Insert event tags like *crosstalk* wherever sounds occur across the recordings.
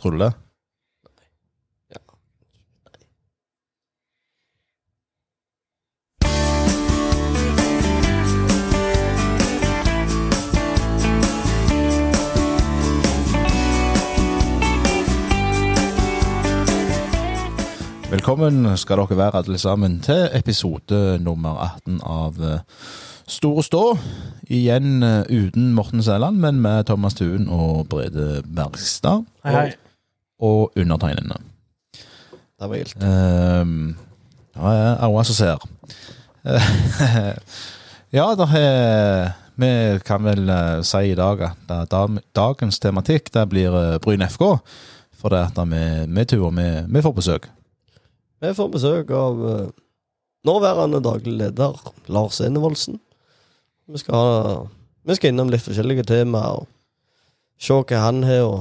Tror du det? Velkommen skal dere være alle sammen til episode nummer 18 av eh, Store Stå. Igjen eh, uten Morten Sæland, men med Thomas Thuen og Brede Bergstad. Hei, hei. Og undertegnede. Det var gildt. Uh, ja, er øyne som ser. ja, er *laughs* Vi kan vel eh, si i dag at da- da- dagens tematikk det blir eh, Bryn FK. For det at vi, vi turer, vi, vi får besøk. Vi får besøk av eh, nåværende daglig leder Lars Enevoldsen. Vi skal, ha, vi skal innom litt forskjellige temaer og se hva han har å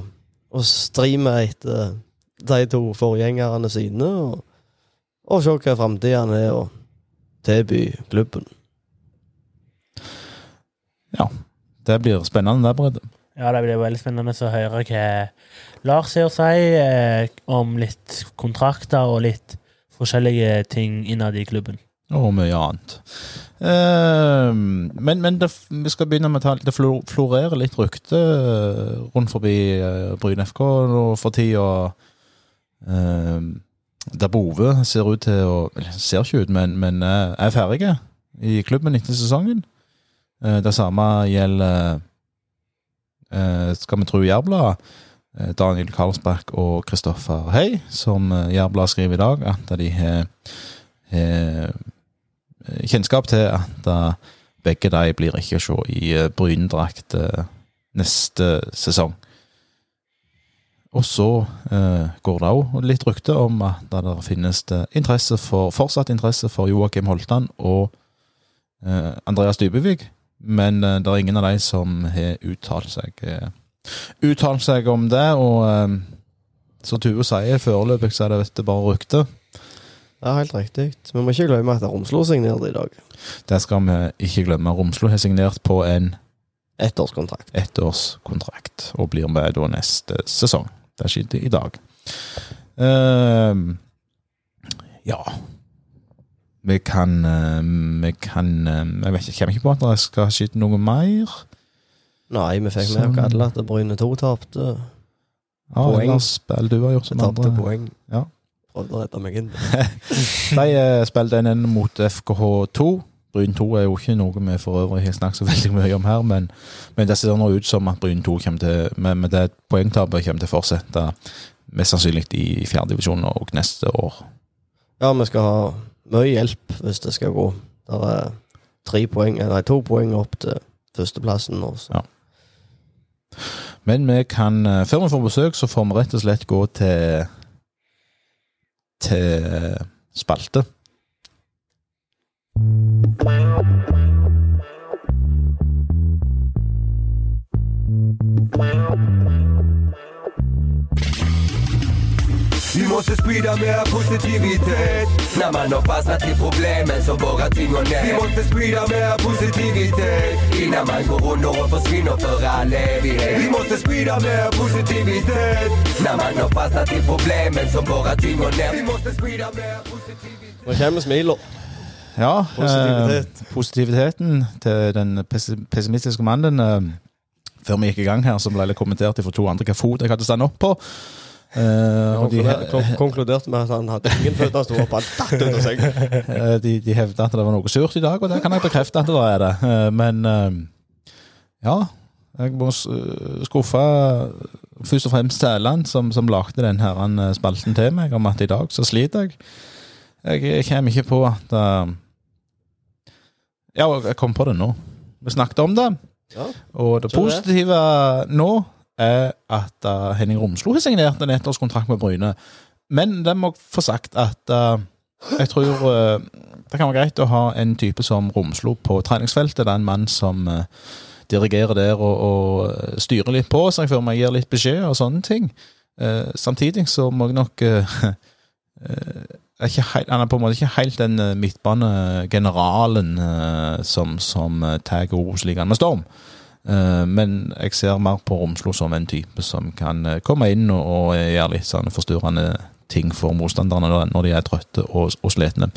å strime etter de to forgjengerne sine, og, og se hva framtida er å tilby klubben. Ja. Det blir spennende der, Brede. Ja, det blir veldig spennende å høre hva Lars har å si eh, om litt kontrakter og litt forskjellige ting innad i klubben. Og mye annet. Ehm, men men det, vi skal begynne med å ta Det florerer litt rykte eh, rundt forbi uh, Bryn FK nå for tida. Uh, der Bove ser ut til å Ser ikke ut, men, men eh, er ferdige i klubben etter sesongen. Eh, det samme gjelder eh, Skal vi tro Jærbladet. eh, Daniel Karlsbakk og Kristoffer Hei, som Jærbladet skriver i dag, at de har kjennskap til at eh, begge de blir ikke å se i eh, Bryndrakt eh, neste sesong. Og så eh, går det òg litt rykte om at det finnes det interesse for, fortsatt interesse for Joakim Holtan og eh, Andreas Dybevig, men eh, det er ingen av de som har uttalt seg, uttalt seg om det. Og som Tue sier, foreløpig så er det bare rykte. Ja, helt riktig. Vi må ikke glemme at Romslo signerte i dag. Det skal vi ikke glemme. Romslo har signert på en Ettårskontrakt. ettårskontrakt og blir med da neste sesong. Det skjedde i dag. Uh, ja Vi kan eh, Vi kan eh, Jeg vet ikke, kommer ikke på at det skal skje noe mer. Nei, vi fikk med oss alle at Bryne 2 tapte. Ja, Poeng. ellers spill du har gjort som Tapte andre. poeng. Ja. Å redde meg inn. De eh, spilte 1-1 mot FKH2. Bryn 2 er jo ikke noe vi for øvrig har snakket så *laughs* veldig mye om her, men, men det ser nå ut som at Bryn 2 til, med, med det poengtapet kommer til å fortsette mest sannsynlig i fjerdedivisjon og neste år. Ja, vi skal ha mye hjelp hvis det skal gå. Det er tre poeng, nei, to poeng opp til førsteplassen Også. Ja. Men vi kan, eh, før vi får besøk, så får vi rett og slett gå til til spalte. Vi måste spride mer positivitet. Når man har fastnat i problemen så bara ting og ned Vi måste spride mer positivitet. Innan man går under og forsvinner for all evighet. Vi måste spride mer positivitet. Når man har fastnat i problemen som bara ting og ned Vi måste spride mer positivitet. Nå kommer smilet. Ja, Positivitet. Eh, positiviteten til den pessimistiske mannen eh, Før vi gikk i gang her, så ble det kommentert fra to andre hva fot jeg hadde stand opp på. Eh, og de, Konkluderte, med at han hadde ingen føtter, sto opp, han datt ut av sengen. Uh, *laughs* De, de hevda at det var noe surt i dag, og det kan jeg bekrefte at det er det. Uh, Men eh, ja, jeg må eh, skuffe først og fremst Sæland, som, som lagde den her eh, spalten til meg, om at i dag så sliter jeg. Jeg, jeg kommer ikke på at eh, Ja, jeg kom på det nå. Vi snakket om det, Ja. og det. positive nå er at uh, Henning Romslo har signert en ettårskontrakt med Bryne. Men det må få sagt at uh, jeg tror uh, det kan være greit å ha en type som Romslo på treningsfeltet. Det er en mann som dirigerer der og, og styrer litt på seg før man gir litt beskjed og sånne ting. Samtidig så må jeg nok er helt, Han er på en måte ikke helt den midtbanegeneralen som, som tar Obos-ligaen med storm. Eh, men jeg ser mer på Romslo som en type som kan eh, komme inn og, gjøre litt sånn forstyrrende ting for motstanderne når- de er trøtte og, og slitne.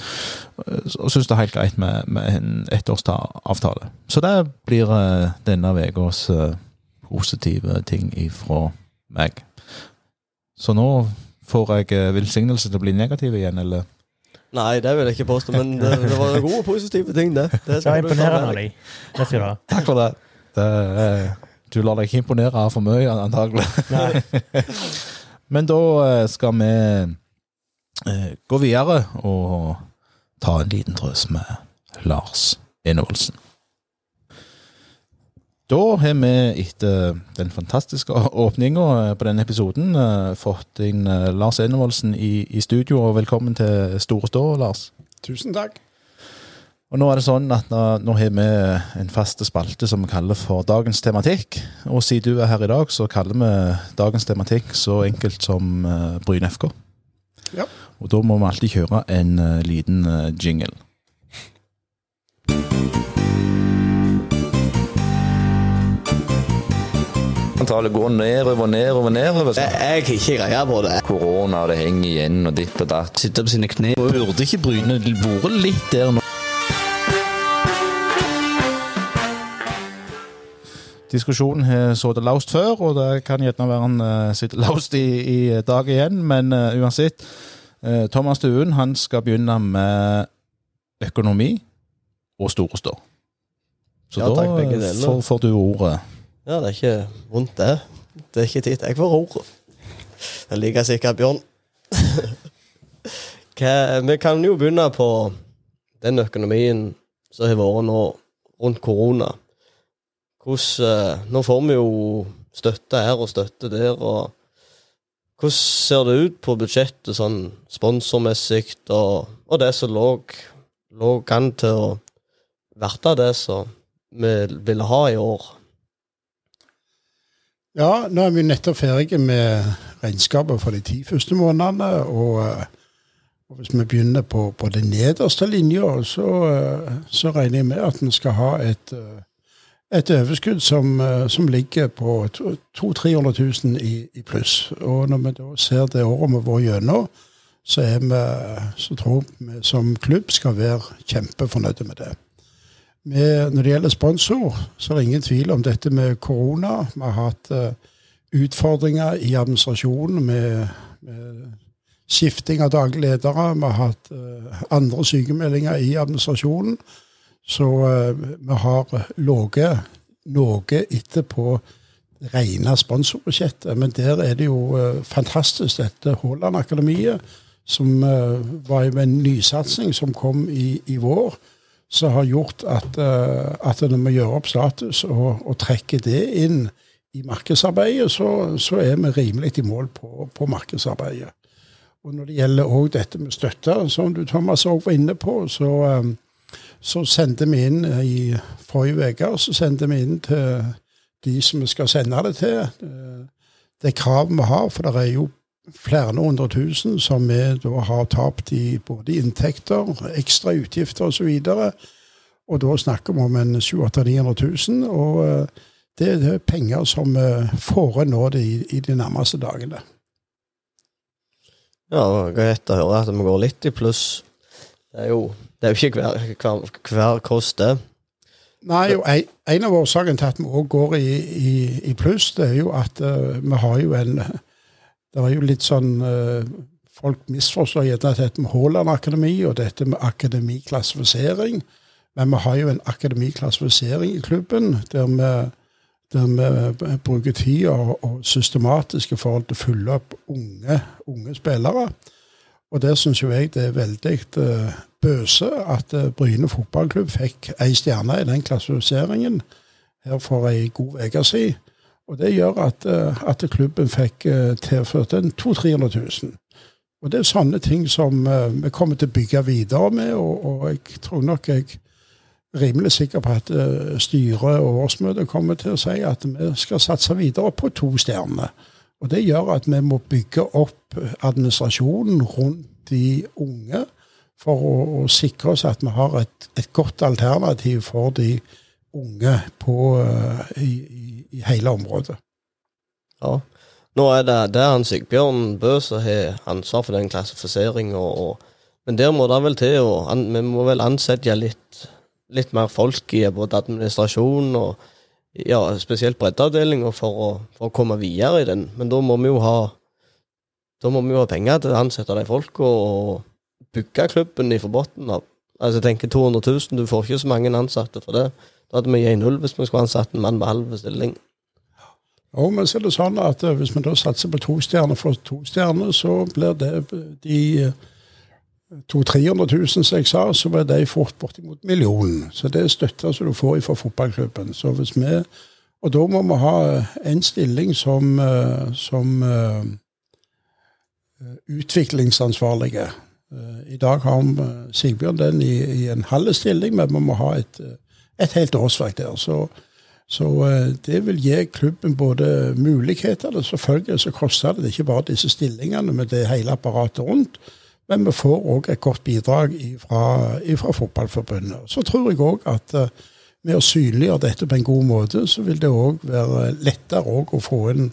Eh, Og syns det er helt greit med, med en ettårsavtale. Så det blir denne ukas positive ting ifra meg. Så nå får jeg velsignelse til å bli negativ igjen, eller? Nei, det vil jeg ikke påstå, men det, det var gode positive ting, det. Det skal du ta imponerende med deg. du. Takk for det. Det eh, du lar deg ikke imponere av for mye, antagelig. *laughs* Men da eh, skal vi eh, gå videre og ta en liten drøs med Lars Enolsen. Da har vi etter den fantastiske åpninga på denne episoden fått inn Lars Enolsen i, i studio, og velkommen til Store Stå, Lars. Tusen takk. Og nå er det sånn at nå, nå har vi en faste spalte som vi kaller for Dagens tematikk. Og siden du er her i dag, så kaller vi dagens tematikk så enkelt som uh, Bryn FK. Ja. Og da må vi alltid kjøre en uh, liten uh, jingle. Antallet går nedover, nedover, nedover. Jeg, jeg har ikke greie på det. Korona, det henger igjen, og ditt og datt. Sitter på sine kne. Burde ikke Bryne vært litt der nå? Diskusjonen har sittet laust før, og det kan gjerne være han uh, sitter laust i, i dag igjen, men uh, uansett. uh, Thomas Duen han skal begynne med økonomi og store stå. Så Ja, takk, da deler. får, får du ordet. Ja, det er ikke vondt, det. Det er ikke tid. Jeg får ordet. Det liker sikkert Bjørn. *laughs* Vi kan jo begynne på den økonomien som har vært nå rundt korona. Hvordan, eh, nå får vi jo støtte her og støtte der. og Hvordan ser det ut på budsjettet sånn sponsormessig, og, og det som lå, lå an til å verte det som vi ville ha i år? Ja, nå er vi nettopp ferdige med regnskapet for de ti første månedene. Og, eh, og hvis vi begynner på, på den nederste linja, så, eh, så regner jeg med at vi skal ha et, eh, et overskudd som, eh, som ligger på 200 000-300 000 i, i pluss. Og når vi da ser det året vi vært gjennom, så, er vi, så tror vi som klubb skal være kjempefornøyde med det. Med, når det gjelder sponsor, så er det ingen tvil om dette med korona. Vi har hatt uh, utfordringer i administrasjonen med, med skifting av daglige ledere. Vi har hatt uh, andre sykemeldinger i administrasjonen. Så eh, vi har ligget noe etter på rene sponsorbudsjettet. Men der er det jo uh, fantastisk, dette Haaland-akademiet, som uh, var jo en nysatsing som kom i, i vår som har gjort at, uh, at når vi gjør opp status og, og trekker det inn i markedsarbeidet, så, så er vi rimelig i mål på, på markedsarbeidet. Og når det gjelder òg dette med støtte, som du Thomas òg var inne på, så, eh, så sendte vi inn i forrige uke så sendte vi inn til de som vi skal sende det til, Det det kravet vi har, for det er jo flere hundre tusen som vi da har tapt i både inntekter, ekstra utgifter osv. Og, og da snakker vi om en 700 000 og eh, det er penger som får en nå det i de nærmeste dagene. Ja, det var greit å høre at vi går litt i pluss. Det er jo, det er jo ikke hver, hver, hver kost, det. Nei, jo, en, en av årsakene til at vi òg går i, i, i pluss, det er jo at uh, vi har jo en Det er jo litt sånn uh, Folk misforstår gjerne dette med Haaland-akademi og dette med akademiklassifisering. Men vi har jo en akademiklassifisering i klubben der vi, der vi bruker tid og, og systematisk i forhold til å følge opp unge, unge spillere. Og der syns jo jeg det er veldig eh, bøse at eh, Bryne fotballklubb fikk ei stjerne i den klassifiseringen her for ei god uke siden. Og det gjør at, eh, at klubben fikk eh, tilført en 200 000-300 000. Og det er sånne ting som vi kommer til å bygge videre med, og, og jeg tror nok jeg er rimelig sikker på at styret og årsmøtet kommer til å si at vi skal satse videre på to stjerner. Og det gjør at vi må bygge opp administrasjonen rundt de unge for å, å sikre oss at vi har et, et godt alternativ for de unge på, eh, i, i, hele området. Ja. Nå er det, det er han Sigbjørn Bø som har ansvar for den og, men der må det vel til å Vi må vel ansette litt, litt mer folk i både administrasjon og ja, spesielt breddeavdelinga for, for å komme videre i den. Men da må vi jo ha da må vi jo ha penger til å ansette de folka og bygge klubben fra bunnen av. Altså, jeg tenker 200 000, du får ikke så mange ansatte for det. Da hadde vi gitt null hvis vi skulle ansatt en mann med halv stilling. Jo, men så er det sånn at eh, hvis vi da satser på to stjerner for to stjerner, så blir det de eh, 200 000 som jeg sa, så blir de fort bortimot millionen. Så det er støtta som du får fra fotballklubben. Så hvis vi, og da må vi ha en stilling som, eh, som eh, utviklingsansvarlige. I dag har vi, eh, Sigbjørn den i, i en halv stilling, men vi må ha et, eh, et helt årsverk der. Så så eh, det vil gi klubben både muligheter, og selvfølgelig så koster det ikke bare disse stillingene med det hele apparatet rundt, men vi får òg et godt bidrag fra Fotballforbundet. Så tror jeg òg at med å synliggjøre dette på en god måte, så vil det òg være lettere å få inn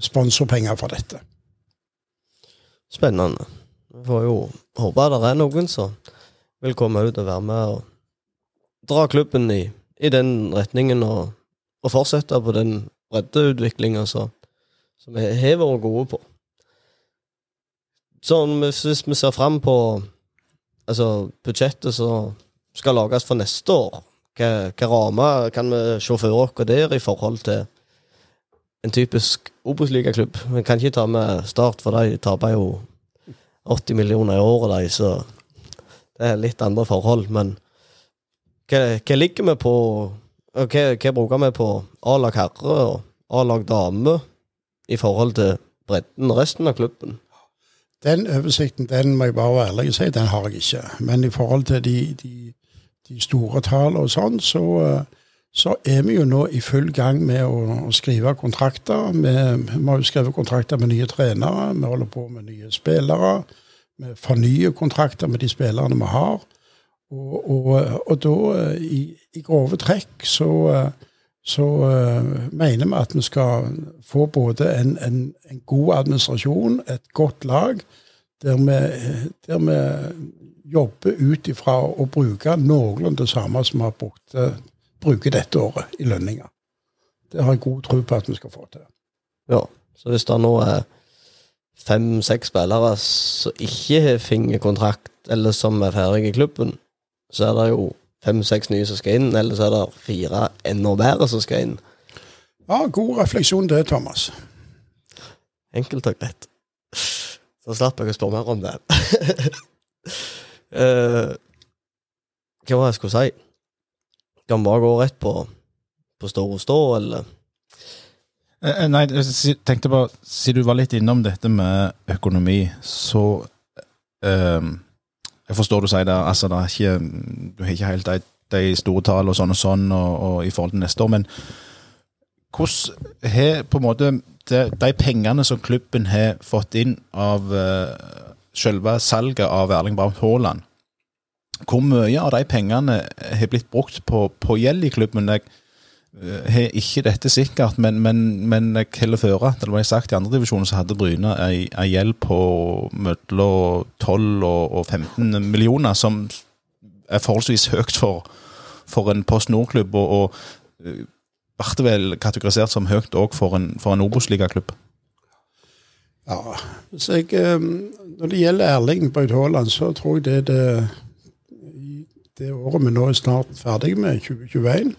sponsorpenger for dette. Spennende. Får jo håpe det er noen som vil komme ut og være med og dra klubben i, i den retningen og, og fortsette på den breddeutviklinga som vi har vært gode på. Sånn hvis vi ser fram på altså, budsjettet som skal lages for neste år, hva, hva rammer kan vi se for oss der i forhold til en typisk Obos-ligaklubb? Vi kan ikke ta med Start, for de taper jo 80 millioner i året, de, så det er litt andre forhold. Men hva, hva ligger vi på og hva, hva bruker vi på A-lag herre og A-lag dame i forhold til bredden resten av klubben? Den oversikten den må jeg bare være ærlig og si, den har jeg ikke. Men i forhold til de, de, de store tallene og sånn, så, eh, så er vi jo nå i full gang med å, å skrive kontrakter. Vi, vi har jo skrevet kontrakter med nye trenere, vi holder på med nye spillere. Vi fornyer kontrakter med de spillerne vi har. Og, og, og da, eh, i, i grove trekk, så, eh, så uh, mener vi at vi skal få både en, en, en god administrasjon, et godt lag, der vi, der vi jobber ut ifra å bruke noenlunde det samme som vi har brukt, bruker dette året i lønninger. Det har jeg god tro på at vi skal få til. Ja, så hvis det nå er fem-seks spillere som ikke har fingerkontrakt, eller som er ferdig i klubben, så er det jo fem-seks nye som skal inn, eller så er det fire enda bedre som skal inn. Ja, god refleksjon det, Thomas. Enkelt og greit. Så slapp jeg å spørre mer om det. uh, *laughs* hva var det jeg skulle si? Vi bare gå rett på, på og stå, eller? Eh, eh, Nei, jeg tenkte bare, siden du var litt innom dette med økonomi, så eh, Jeg forstår du sier det, altså det er ikke, du har ikke helt de, de store tallene og sånn og sånn og, og i forhold til neste år, men hvordan har på en måte de, de pengene som klubben har fått inn av uh, selve salget av Erling Braut Haaland, hvor mye av de pengene har blitt brukt på, på gjeld i klubben? Jeg eh, har ikke dette sikkert, men, men, men jeg heller føre det ble sagt i andre divisjoner så hadde Bryne ei gjeld på mellom 12 og, og 15 millioner, som er forholdsvis høyt for, for en Post Nord-klubb, og, og eh, ble vel kategorisert som høyt òg for en, for en Obos-ligaklubb. Ja, så jeg, eh, Når det gjelder Erling Braut Haaland, så tror jeg det er det, det året vi nå er snart ferdig med, 2021,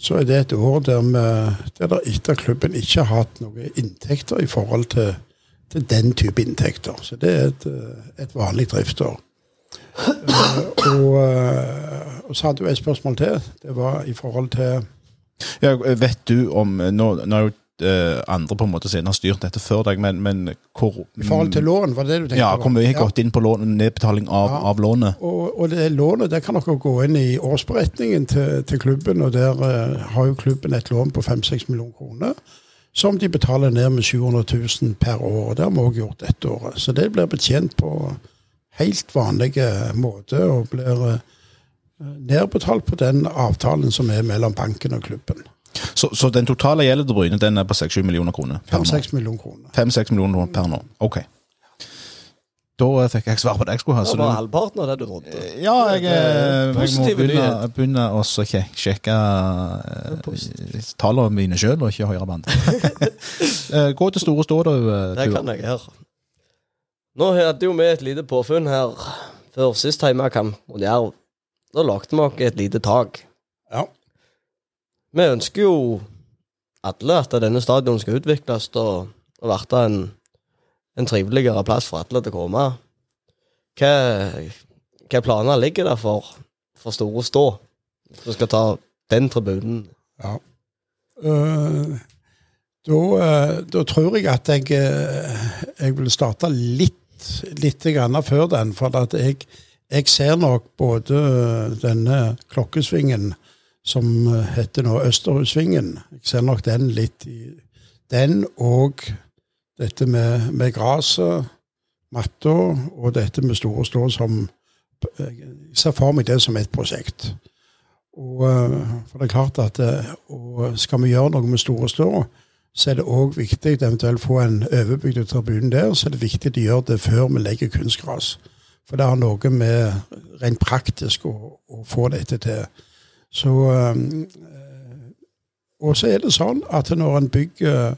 så er det et år der, vi, der etter klubben ikke har hatt noen inntekter i forhold til, til den type inntekter. Så det er et, et vanlig driftsår. Eh, og, eh, og så hadde du et spørsmål til. Det var i forhold til Ja, vet du om Nå, nå er jo eh, andre på en måte siden har styrt dette før deg, men, men hvor I forhold til lån, var det det du tenkte Ja, hvor mye har Ja. gått inn på lån, nedbetaling av, Ja. av lånet? Og, og det lånet det kan dere gå inn i årsberetningen til, til klubben, og der uh, har jo klubben et lån på 5-6 millioner kroner, som de betaler ned med 700 000 per år. og Det har vi også gjort dette året. Så det blir betjent på helt vanlig måte, og blir nedbetalt på den avtalen som er mellom banken og klubben. Så, så den totale gjelden til Bryne den er på 6-7 millioner kroner? 5-6 millioner kroner. 5-6 millioner kroner per nå. Ok. Da fikk jeg svar på det jeg skulle ha. Det var halvparten av det du trodde. ja, jeg, eh, jeg må begynne, begynne å sjekke eh, tallene mine sjøl, og ikke høyrebånd. *laughs* Eh, Gå til store stå, da. eh, Det kan jeg gjøre. Nå hadde jo vi et lite påfunn her før sist hjemmekamp mot Jerv. Da lagde vi oss et lite tak. Vi ønsker jo alle at denne stadion skal utvikles og, og bli en, en triveligere plass for alle til å komme. Hva, hva planer ligger der for, for Store Stå? Som skal ta den tribunen? Ja. Uh, da, uh, da tror jeg at jeg, uh, jeg vil starte litt, litt før den. For at jeg, jeg ser nok både denne klokkesvingen som heter nå Østerudsvingen. Jeg ser nok den litt i Den og dette med, med gresset, matta, og dette med Store Stå som Jeg ser for meg det som et prosjekt. Og, eh, for det er klart at eh, skal vi gjøre noe med Store Stå, så er det òg viktig eventuelt få en overbygd tribune der. Så er det viktig å gjøre det før vi legger kunstgras. For det har noe med rent praktisk å, å få dette til. Så eh, Og så er det sånn at når en bygger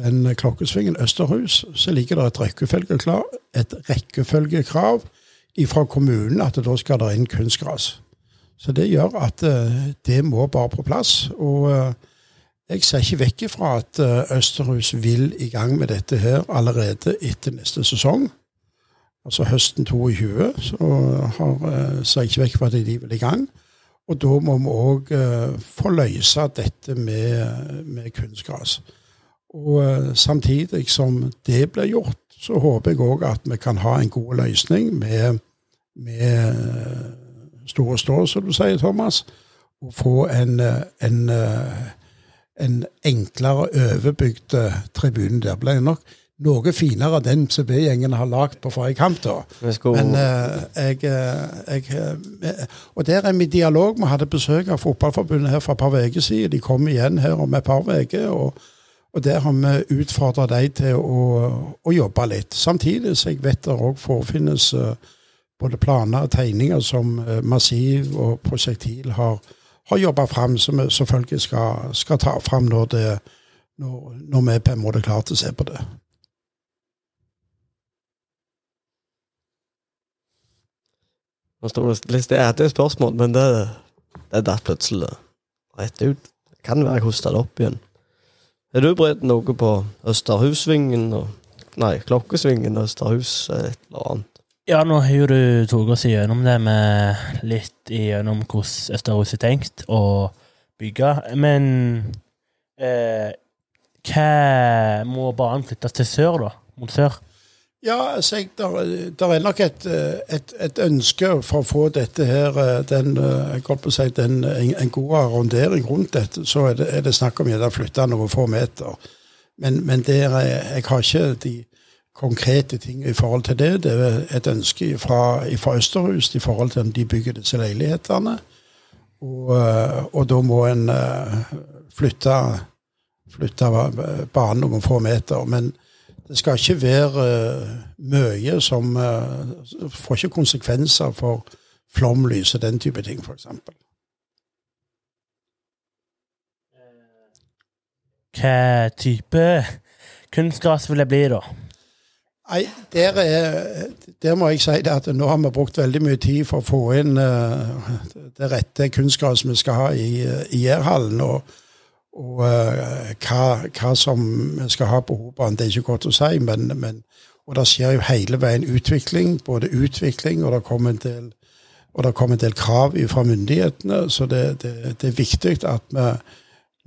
den klokkesvingen Østerhus, så ligger det et rekkefølgekrav, et rekkefølgekrav fra kommunen at da skal det inn kunstgras. Så det gjør at eh, det må bare på plass. Og eh, jeg ser ikke vekk ifra at eh, Østerhus vil i gang med dette her allerede etter neste sesong. Altså høsten 22, så har, eh, ser jeg ikke vekk fra at de vil i gang. Og da må vi òg få løse dette med, med kunstgras. Og eh, samtidig som det blir gjort, så håper jeg òg at vi kan ha en god løsning med, med eh, Store Stå, som du sier, Thomas. Og få en, eh, en, eh, en enklere overbygd eh, tribune. Der ble nok noe finere den CB-gjengen har lagd på forrige kamp. da. Men eh, jeg, eh, jeg eh, Og der er vi i dialog. Vi hadde besøk av Fotballforbundet her for et par uker siden. De kom igjen her om et par uker. Og, og der har vi utfordra dem til å, å jobbe litt. Samtidig så jeg vet det òg forefinnes eh, både planer og tegninger som Massiv og Prosjektil har, har jobba fram, som vi selvfølgelig skal, skal ta fram når, det, når, når vi er på en måte klare til å se på det. Nå det er et spørsmål, men det, det datt plutselig rett ut. Det kan være jeg hosta det opp igjen. Er du bredt noe på Østerhussvingen og Nei, Klokkesvingen, Østerhus, et eller annet? Ja, nå har jo du tatt oss igjennom det med litt igjennom hvordan Østerhus er tenkt å bygge. Men eh, hva må banen flyttes til sør, da? Mot sør? Ja, altså, jeg, der, er nok et, eh, et, et ønske for å få dette her, eh, den, eh, jeg på å si, den, en, en god arrondering rundt dette, så er det, er det snakk om å flytte noen få meter. Men, men der, er, jeg har ikke de konkrete ting i forhold til det. Det er et ønske fra, fra Østerhus i forhold til om de bygger disse leilighetene. Og, og da må en flytte, flytte banen noen få meter. Men det skal ikke være eh, mye som eh, får ikke konsekvenser for flomlys og den type ting, f.eks. Hva type kunstgras vil det bli, da? Nei, der, er, der må jeg si at nå har vi brukt veldig mye tid for å få inn eh, det rette kunstgraset vi skal ha i, i Jærhallen. Og, og uh, hva, hva som vi skal ha på hovedbanen, det er ikke godt å si. Men, men, og det skjer jo hele veien utvikling. Både utvikling, og det kommer en del, kommer en del krav fra myndighetene. Så det, det, det er viktig at vi,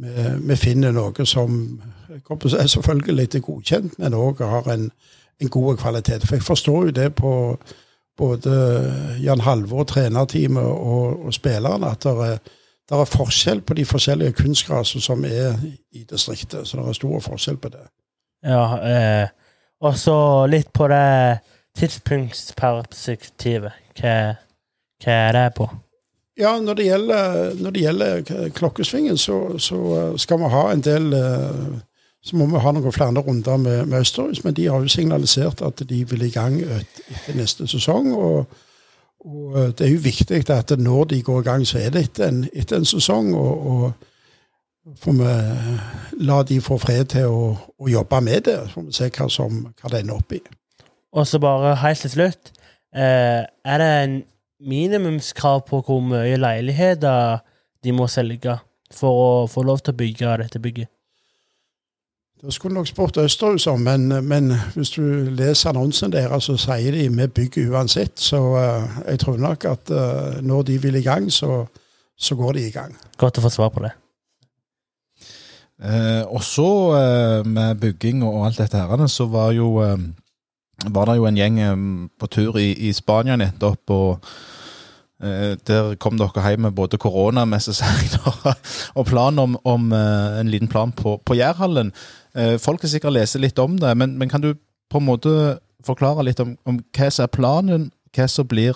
vi, vi finner noe som si, selvfølgelig er godkjent, men òg har en en god kvalitet. For jeg forstår jo det på både Jan Halvor, trenerteamet og, og spillerne, at det er, det er forskjell på de forskjellige kunstgrasene som er i distriktet. Så det er stor forskjell på det. Ja, eh, og så litt på det tidspunktsperspektivet. Hva, hva er det på? Ja, når det gjelder, når det gjelder klokkesvingen, så, så eh, skal vi ha en del eh, Så må vi ha noen flere runder med, med Østerhus, men de har jo signalisert at de vil i gang etter neste sesong. og og eh, det er jo viktig at når de går i gang, så er det etter en, etter en sesong. Og, og får vi eh, la de få fred til å, å jobbe med det. Så får vi se hva, som, hva det ender opp i. Og så bare helt til slutt. Eh, er det en minimumskrav på hvor mye leiligheter de må selge for å få lov til å bygge dette bygget? Da skulle nok spurt Østerhus om, men, men hvis du leser annonsen deres, så sier de vi bygger uansett. Så uh, jeg tror nok at uh, når de vil i gang, så, så går de i gang. Godt å få svar på det. Eh, og så eh, med bygging og alt dette her, så var jo eh, var det jo en gjeng eh, på tur i, i Spania nettopp, og eh, der kom dere hjem med både korona mest *laughs* og, og plan om, om eh, en liten plan på, på Jærhallen. Eh, folk har sikkert lest litt om det, men, men kan du på en måte forklare litt om, om hva som er planen, hva som blir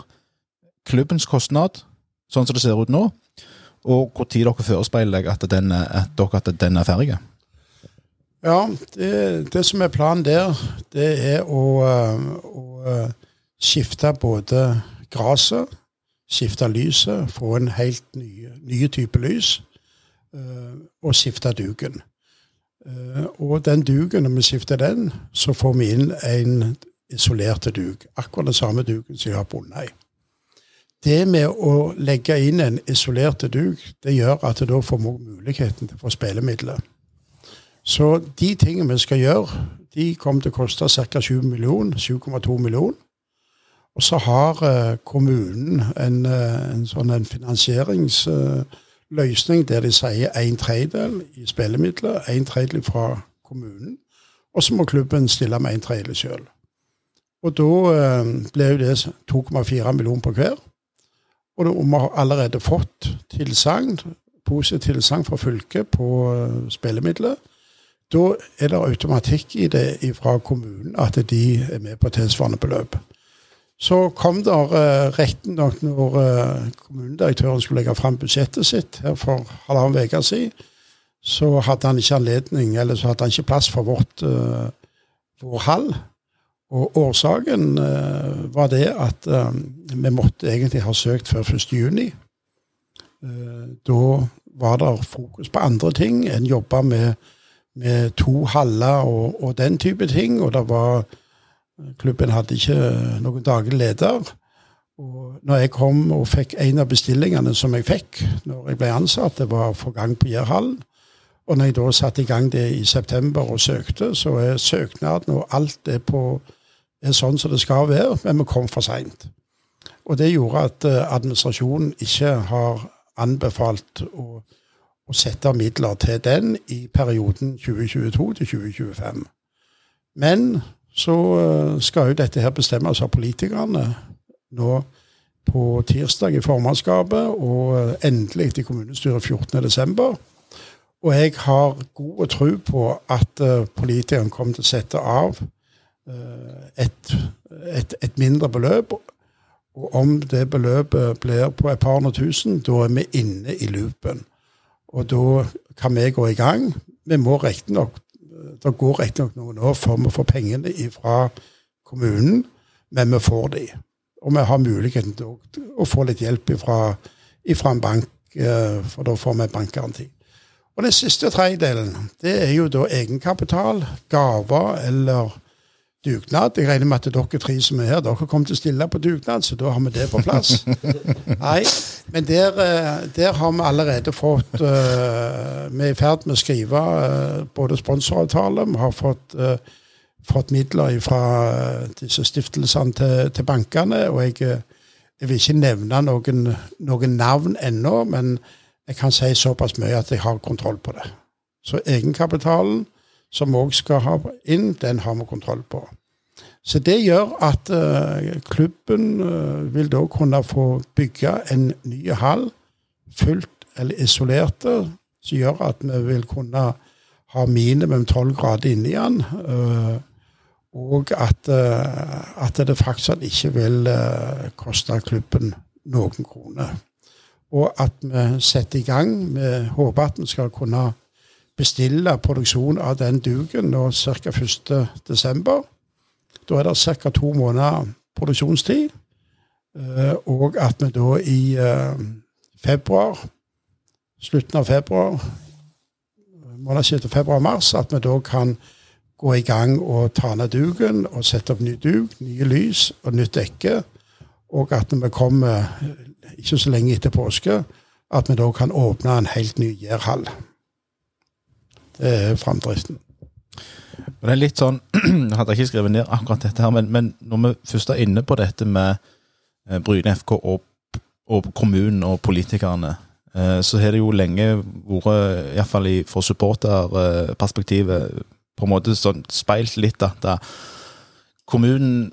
klubbens kostnad, sånn som det ser ut nå, og hvor tid dere forespeiler at den, at dere at den er ferdig? Ja, det, det som er planen der, det er å, eh, å eh, skifte både gresset, skifte lyset, få en helt ny, ny type lys, og skifte duken. Eh, Og den duken, når vi skifter den, så får vi inn en isolert duk. Akkurat den samme duken som jeg har bundet i. Det med å legge inn en isolert duk, det gjør at da får vi muligheten til å få spillemidler. Så de tingene vi skal gjøre, de kommer til å koste ca. 7 millioner, 7,2 millioner. Og så har eh, kommunen en, eh, en sånn en finansieringsløsning der de sier en tredjedel i spillemidler, en tredjedel fra kommunen, og så må klubben stille med en tredjedel sjøl. Og da eh, ble jo det 2,4 millioner på hver. Og da, vi har allerede fått tilsagn, positivt tilsagn fra fylket på eh, spillemidler. Da er det automatikk i det fra kommunen at de er med på tilsvarende beløp. Så kom der uh, riktignok når eh, kommunedirektøren skulle legge fram budsjettet sitt her for halvannen uke siden, så hadde han ikke anledning, eller så hadde han ikke plass for vårt, eh, vår hall. Og årsaken eh, var det at eh, vi måtte egentlig ha søkt før 1. juni. Eh, da var det fokus på andre ting. En jobba med, med to haller og, og den type ting. Og det var Klubben hadde ikke noen daglig leder. Og når jeg kom og fikk en av bestillingene som jeg fikk når jeg ble ansatt, det var å få gang på Jærhallen. Og når jeg da satte i gang det i september og søkte, så er søknaden og alt er, på, er sånn som det skal være, men vi kom for seint. Og det gjorde at eh, administrasjonen ikke har anbefalt å, å sette midler til den i perioden 2022 til 2025. Men så eh, skal jo dette her bestemmes av politikerne nå på tirsdag i formannskapet, og eh, endelig i kommunestyret 14.12. Og jeg har god tro på at uh, politikerne kommer til å sette av et, et, et mindre beløp. Og om det beløpet blir på et par hundre tusen, da er vi inne i loopen. Og da kan vi gå i gang. Vi må riktignok Det går riktignok noen år før vi får pengene fra kommunen, men vi får de. Og vi har muligheten til å, få litt hjelp fra en bank, uh, for da får vi bankgaranti. Og den siste tredjedelen, det er jo da egenkapital, gaver eller dugnad. Jeg regner med at dere tre som er her, dere kommer til å stille på dugnad, så da har vi det på plass. *laughs* Nei, men der, eh, der har vi allerede fått uh, Vi er i ferd med å skrive uh, både sponsoravtale, vi har fått, uh, fått midler fra disse stiftelsene til, til bankene, og jeg, jeg vil ikke nevne noen, noen navn ennå, men jeg kan si såpass mye at jeg har kontroll på det. Så egenkapitalen, som vi òg skal ha inn, den har vi kontroll på. Så det gjør at uh, klubben uh, vil da kunne få bygge en ny hall, fullt eller isolerte, som gjør at vi vil kunne ha minimum tolv grader inni den. Uh, og at, at, det faktisk ikke vil koste klubben noen kroner. og at vi setter i gang. Vi håper at vi skal kunne bestille produksjon av den duken nå ca. 1.12. Da er det ca. to måneder produksjonstid. Eh, Og at vi da i eh, februar, slutten av februar, månedsskiftet februar-mars, at vi da kan gå i gang og ta ned duken og sette opp ny duk, nye lys og nytt dekke. Og at når vi kommer eh, ikke så lenge etter påske, at vi da kan åpne en helt ny gjærhall. Er framdriften. Det er litt sånn, *clears throat* Jeg hadde ikke skrevet ned akkurat dette, her, men, men når vi først er inne på dette med eh, Bryne FK og, og kommunen og politikerne, eh, så har det jo lenge vært, iallfall fra supporterperspektivet, på en måte sånn speilt litt at kommunen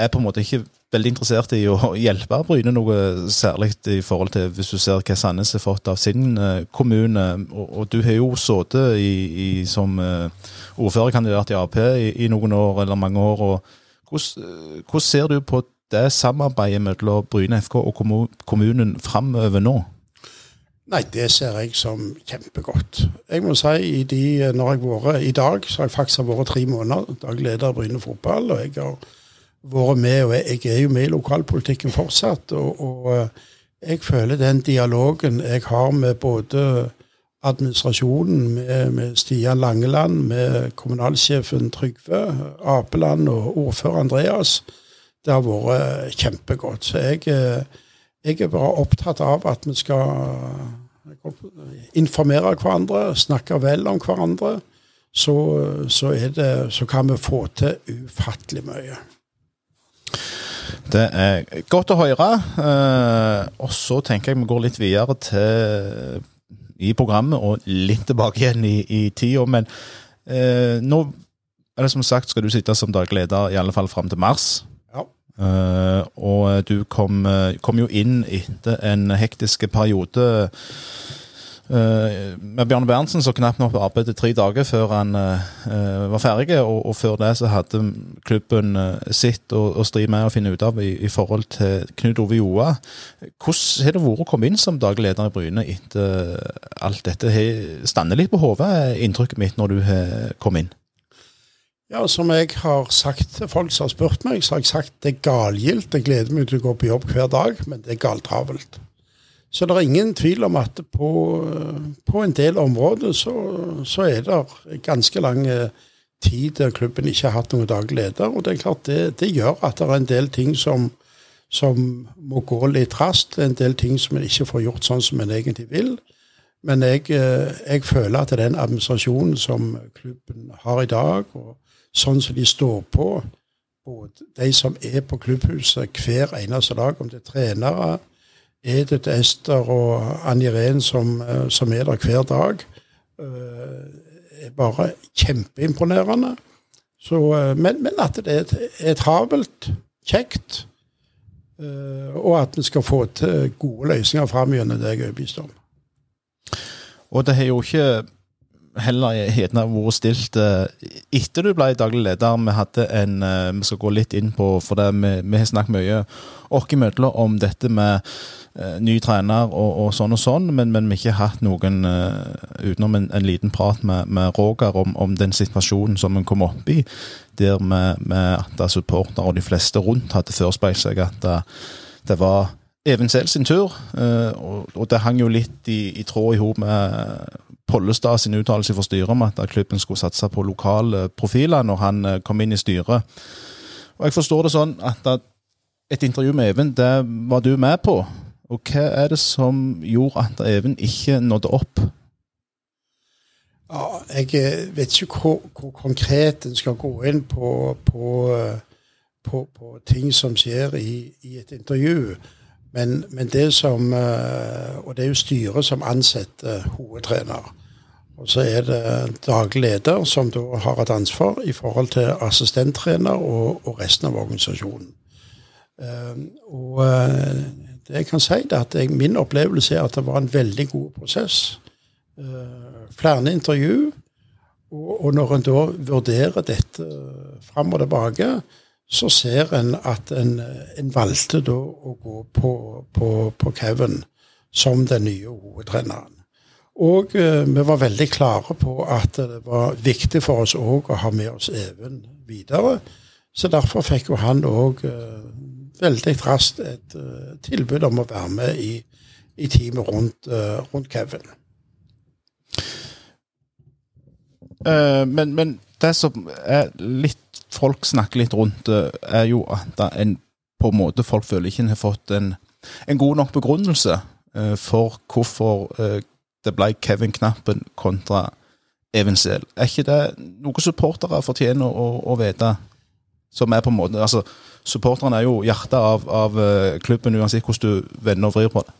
er på en måte ikke veldig interessert i å hjelpe Bryne noe særlig i forhold til hvis du ser hva Sandnes har fått av sin eh, kommune. Og, og du har jo sittet som eh, ordførerkandidat i Ap i, i noen år, eller mange år. og Hvordan, eh, hvordan ser du på det samarbeidet mellom Bryne FK og kommunen framover nå? Nei, det ser jeg som kjempegodt. Jeg må si, i de, når jeg har vært i dag, så har jeg faktisk vært tre måneder daglig leder i Bryne fotball. Og jeg har vært med, og jeg er jo med i lokalpolitikken fortsatt. Og, og eh, jeg føler den dialogen jeg har med både administrasjonen, med, med Stian Langeland, med kommunalsjefen Trygve Apeland og ordfører Andreas, det har vært kjempegodt. Så jeg, eh, jeg er bare opptatt av at vi skal informere hverandre, snakke vel om hverandre. Så, så, det, så kan vi få til ufattelig mye. Det er godt å høre. Eh, og så tenker jeg vi går litt videre til i programmet og litt tilbake igjen i, i tida. Men eh, nå er det som sagt skal du sitte som daglig leder i alle fall fram til mars. Ja. Eh, og du kom, eh, kom jo inn etter en hektisk periode med Bjørn Berntsen, så knapt nok arbeidet tre dager før han eh, var ferdig. Og, og før det så hadde klubben eh, sitt å, å stri med å finne ut av i, i forhold til Knut Ove Joa. Hvordan har det vært å komme inn som daglig leder i Bryne etter alt dette? Stander litt på hodet, inntrykket mitt, når du kommet inn? Ja, som jeg har sagt til folk som har spurt meg, så har jeg sagt det er galgilt. Jeg gleder meg til å gå på jobb hver dag, men det er galtravelt. Så det er ingen tvil om at på, på en del områder så, så er det ganske lang eh, tid der klubben ikke har hatt noen daglig leder. Og det er klart det, det gjør at det er en del ting som, som må gå litt raskt. En del ting som en ikke får gjort sånn som en egentlig vil. Men jeg, eh, jeg føler at den administrasjonen som klubben har i dag, og sånn som de står på, både de som er på klubbhuset hver eneste dag, om det er trenere, Edith Ester og Ann Irén, som, eh, som er der hver dag, eh, er bare kjempeimponerende. Så, eh, men, men at det er, er travelt, kjekt, og at vi skal få til gode løsninger fram gjennom det jeg er overbevist om. Og det har jo ikke heller Hedna vært stilt etter du ble daglig leder. Vi hadde en, vi skal gå litt inn på, for det, vi, vi har snakket mye oss imellom om dette med ny trener og, og sånn og sånn, men, men vi har ikke hatt noen eh, utenom en, en liten prat med, med Roger om, om den situasjonen som en kom opp i, der med, med at supportere og de fleste rundt hadde forespeilt seg at det, det var Even Sehl sin tur, eh, og, og det hang jo litt i, i tråd i hop med Pollestad sin uttalelse for styret om at klubben skulle satse på lokale profiler når han eh, kom inn i styret. Og Jeg forstår det sånn at et intervju med Even, det var du med på. Og hva er det som gjorde at Even ikke nådde opp? Ja, jeg eh, vet ikke hvor, hvor konkret en skal gå inn på, på, eh, på, på ting som skjer i, i et intervju. Men, men det som eh, Og det er jo styret som ansetter hovedtrener. Og så er det daglig leder som da har et ansvar i forhold til assistenttrener og, og resten av organisasjonen. Og jeg kan si, det at jeg, min opplevelse er at det var en veldig god prosess. Uh, flere intervju. Og, og når en da vurderer dette fram og tilbake, så ser en at en, en valgte da å gå på, på, på Kevin som den nye hovedtreneren. Og uh, vi var veldig klare på at det var viktig for oss òg å ha med oss Even videre. Så derfor fikk jo han òg veldig raskt et uh, tilbud om å være med i, i teamet rundt, uh, rundt Kevin. Uh, men, men det som litt folk snakker litt rundt, er jo at en på en måte folk føler ikke en har fått en, en god nok begrunnelse for hvorfor det ble Kevin Knappen kontra Even. Er ikke det noe supportere fortjener å, å vite? Som er på en måte, altså Supporterne er jo hjertet av, av eh, klubben, uansett hvordan du vender og vrir på det.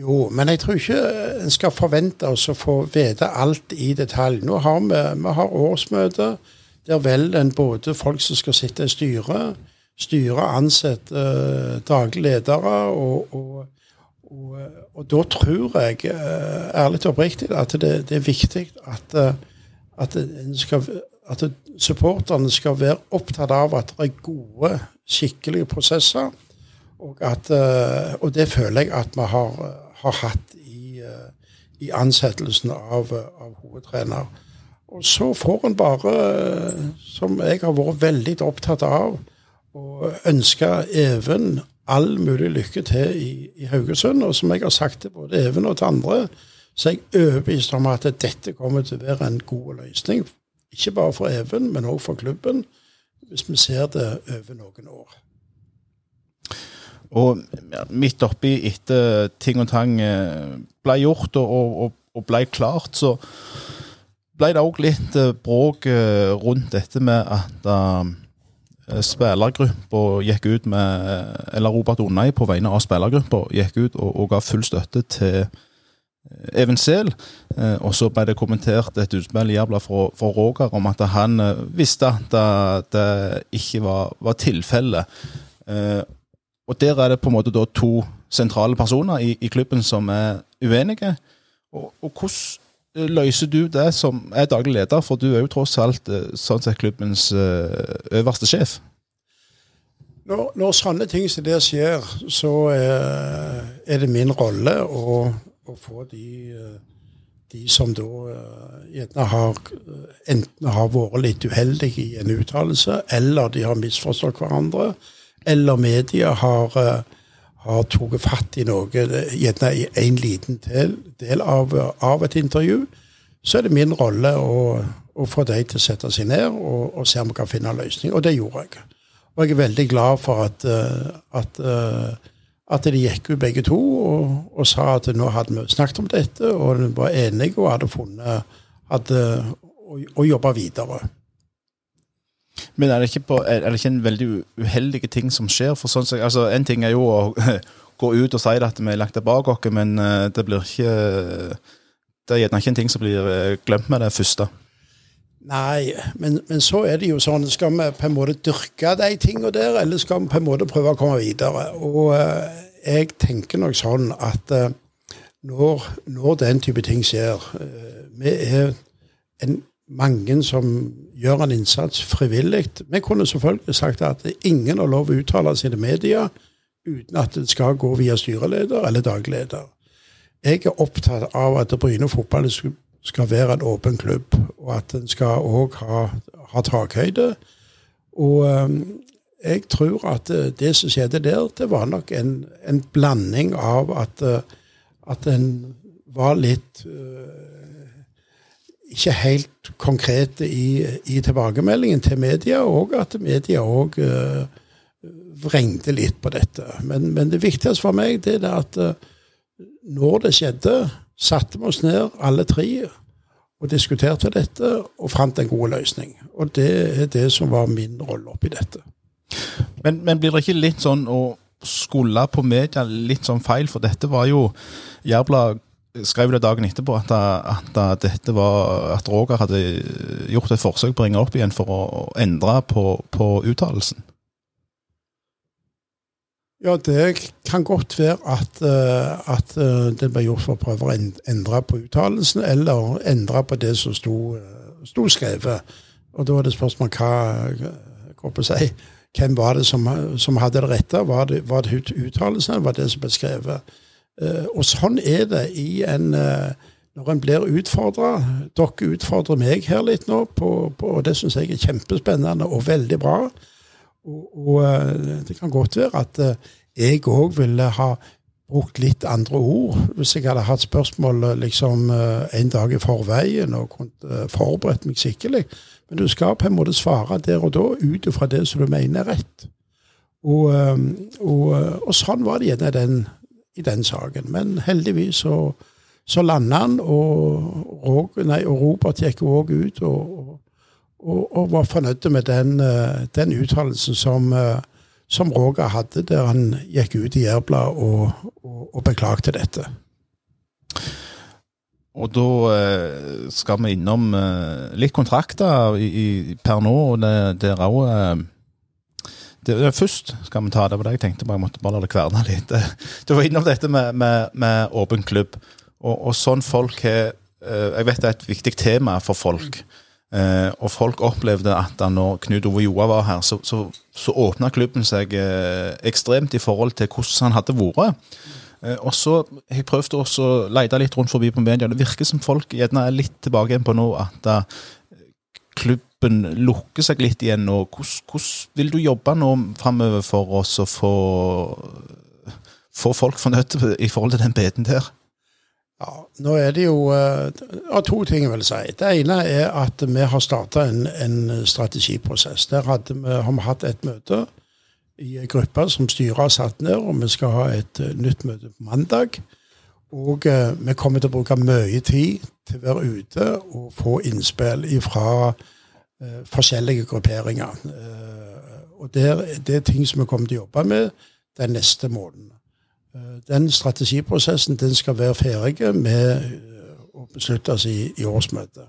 Jo, men jeg tror ikke en skal forvente oss å få vite alt i detalj. Nå har vi, vi har årsmøte. Der velger en både folk som skal sitte i styret, styret ansetter uh, daglige ledere, og, og, og, og, da tror jeg, uh, ærlig og oppriktig, at det, det, er viktig at, at, skal, at supporterne skal være opptatt av at det er gode, skikkelige prosesser. Og, at, og det føler jeg at vi har, har hatt i, i ansettelsen av, av hovedtrener. Og så får en bare, som jeg har vært veldig opptatt av, å ønske Even all mulig lykke til i, i, Haugesund. Og som jeg har sagt til både Even og til andre, så er jeg overbevist om at dette kommer til å være en god løsning. Ikke bare for Even, men òg for klubben, hvis vi ser det over noen år. Og midt oppi etter ting og tang eh, ble gjort og, og, og ble klart, så ble det òg litt eh, bråk eh, rundt dette med at spillergruppa gikk ut med Eller Robert Onnei på vegne av spillergruppa gikk ut og, og, ga full støtte til Even Sehl. Uh, og så ble det kommentert et utspill jævla fra, fra Roger om at han uh, visste at det, ikke var, var tilfellet. og der er det på en måte to sentrale personer i, i klubben som er uenige. Og, og hvordan løser du det som er daglig leder, for du er jo tross alt sånn sett klubbens øverste sjef? Når, når sånne ting som det skjer, så er det min rolle å, å få de, de, som da gjerne har enten har vært litt uheldige i en uttalelse, eller de har misforstått hverandre, eller media har har tatt fatt i noe, gjerne i en liten del, del av, av, et intervju, så er det min rolle å, å få dem til å sette seg ned og, og, se om vi kan finne en løsning. Og det gjorde jeg. Og jeg er veldig glad for at, at, at de gikk ut begge to og, og, sa at nå hadde vi snakket om dette, og de var enige og hadde funnet hadde, å, og jobbe videre. Men er det, ikke på, er det ikke en veldig uheldig ting som skjer? For sånn, altså, En ting er jo å *laughs* gå ut og si at vi har lagt det bak oss, men det blir ikke Det er gjerne ikke en ting som blir glemt med det første. Nei, men, men, så er det jo sånn Skal vi på en måte dyrke de tingene der, eller skal vi på en måte prøve å komme videre? Og uh, jeg tenker nok sånn at uh, når, når, den type ting skjer uh, Vi er en, mange som gjør en innsats frivillig. Vi kunne selvfølgelig sagt at ingen har lov å uttale sine media uten at det skal gå via styreleder eller dagleder. Jeg er opptatt av at Bryne fotball skal være en åpen klubb, og at den skal òg ha, ha takhøyde. Og um, jeg tror at det som skjedde der, det var nok en, en blanding av at, at en var litt uh, ikke helt konkrete i, i, tilbakemeldingen til media, og at media òg uh, vrengte litt på dette. Men, men, det viktigste for meg det er at uh, når det skjedde, satte vi oss ned alle tre og diskuterte dette og fant en god løsning. Og det er det som var min rolle oppi dette. Men, men blir det ikke litt sånn å skulle på media litt sånn feil, for dette var jo Jærbladet skrev det dagen etterpå at, at, at, var, at Roger hadde gjort et forsøk på å ringe opp igjen for å endre på, på uttalelsen. Ja, det kan godt være at, eh, at, eh, det ble gjort for å prøve å endre på uttalelsen, eller endre på det som sto, eh, sto skrevet. Og da er det spørsmål hva, hva si, hvem var det som, som, hadde det rette? Var det, var det uttalelsen, eller var det som ble skrevet? Og sånn er det i en når en blir utfordra. Dere utfordrer meg her litt nå, på, på, og det syns jeg er kjempespennende og veldig bra. Og, og eh, det kan godt være at eh, jeg òg ville ha brukt litt andre ord hvis jeg hadde hatt spørsmål liksom eh, en dag i forveien og kunne forberedt meg skikkelig. Men du skal på en måte svare der og da ut ifra det som du mener er rett. Og, og, og sånn var det gjerne i den, saken. Men heldigvis så, så landa han, og, og Robert gikk òg ut og, og, og var fornøyd med den, eh, den uttalelsen som, eh, som Roger hadde, der han gikk ut i Jærbladet og, og, og beklagte dette. Og da eh, skal vi innom litt kontrakter i, i, per nå, og det, det er òg Først skal vi ta det, det jeg tenkte, bare jeg måtte bare la det kverne litt. *laughs* Du var innom dette med, med, med åpen klubb, og, og sånn folk har Jeg vet det er et viktig tema for folk. Eh, og folk opplevde at da når Knut Ove Joa var her, så, så, så åpna klubben seg eh, ekstremt i forhold til hvordan han hadde vært. Eh, Og så har jeg prøvd å lete litt rundt forbi på media. Det virker som folk gjerne er litt tilbake igjen på nå at da, klubben lukker seg litt igjen. Hvordan, hvordan vil du jobbe nå framover for oss å få, få folk fornøyd i forhold til den beten der? Ja, nå er det jo eh, ja, to ting jeg vil si. Det ene er at vi har starta en, en strategiprosess. Der vi, har vi hatt et møte i en gruppe som styret har satt ned, og vi skal ha et eh, nytt møte på mandag. Og eh, vi kommer til å bruke mye tid til å være ute og få innspill fra eh, forskjellige grupperinger. Eh, og der, det er ting som vi kommer til å jobbe med den neste måneden. Eh, Den strategiprosessen den skal være ferdig med eh, å besluttes i, i årsmøtet.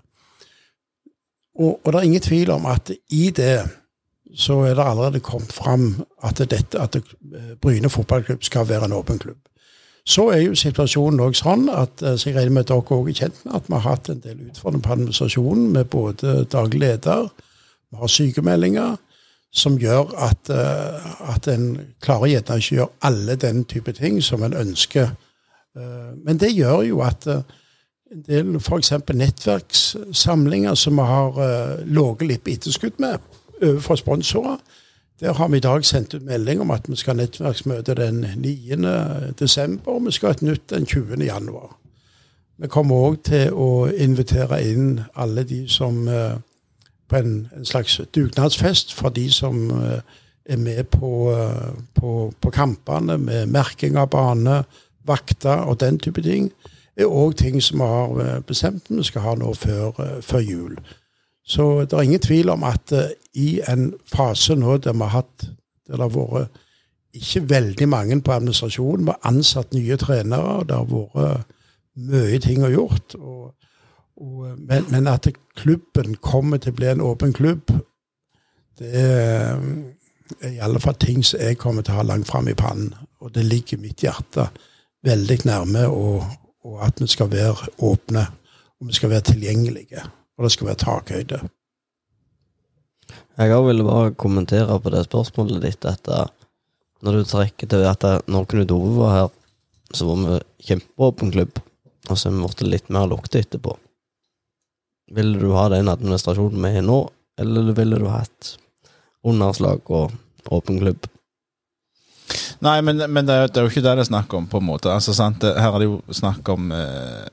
Og, og det er ingen tvil om at i det så er det allerede kommet fram at, dette, at eh, Bryne fotballklubb skal være en åpen klubb. Så er jo situasjonen også sånn at så jeg regner med at dere også er kjent med at vi har hatt en del utfordringer på administrasjonen med både daglig leder, vi har sykemeldinger, som gjør at, eh, at en klarer gjerne ikke å gjøre alle den type ting som en ønsker. Eh, Men det gjør jo at eh, en del f.eks. nettverkssamlinger som vi har ligget litt på etterskudd med overfor sponsorer, der har vi i dag sendt ut melding om at vi skal ha nettverksmøte den 9. desember, og vi skal ha et nytt den 20. januar. Vi kommer òg til å invitere inn alle de som på en, en slags dugnadsfest for de som eh, er med på, eh, på, på kampene med merking av bane, vakter og den type ting, er òg ting som vi har eh, bestemt vi skal ha nå før, før jul. Så det er ingen tvil om at i en fase nå der vi har hatt det har vært ikke veldig mange på administrasjonen, vi har ansatt nye trenere, og det har vært mye ting å gjort. Og, og, men, men at klubben kommer til å bli en åpen klubb, det er, er i alle fall ting som jeg kommer til å ha langt fram i pannen. Og det ligger mitt hjerte veldig nærme, og, og at vi skal være åpne. Og vi skal være tilgjengelige. Og det skal være takhøyde. Jeg òg ville bare kommentere på det spørsmålet ditt at eh, når du trekker til at eh, når Knut Ove var her, så var vi kjempeåpen klubb, og så har vi blitt litt mer lukte etterpå. Ville du ha den administrasjonen vi har nå, eller ville du hatt underslag og åpen klubb? Nei, men, men det, er, det er jo ikke det det er snakk om, på en måte. Altså, sant? Her er det jo snakk om eh,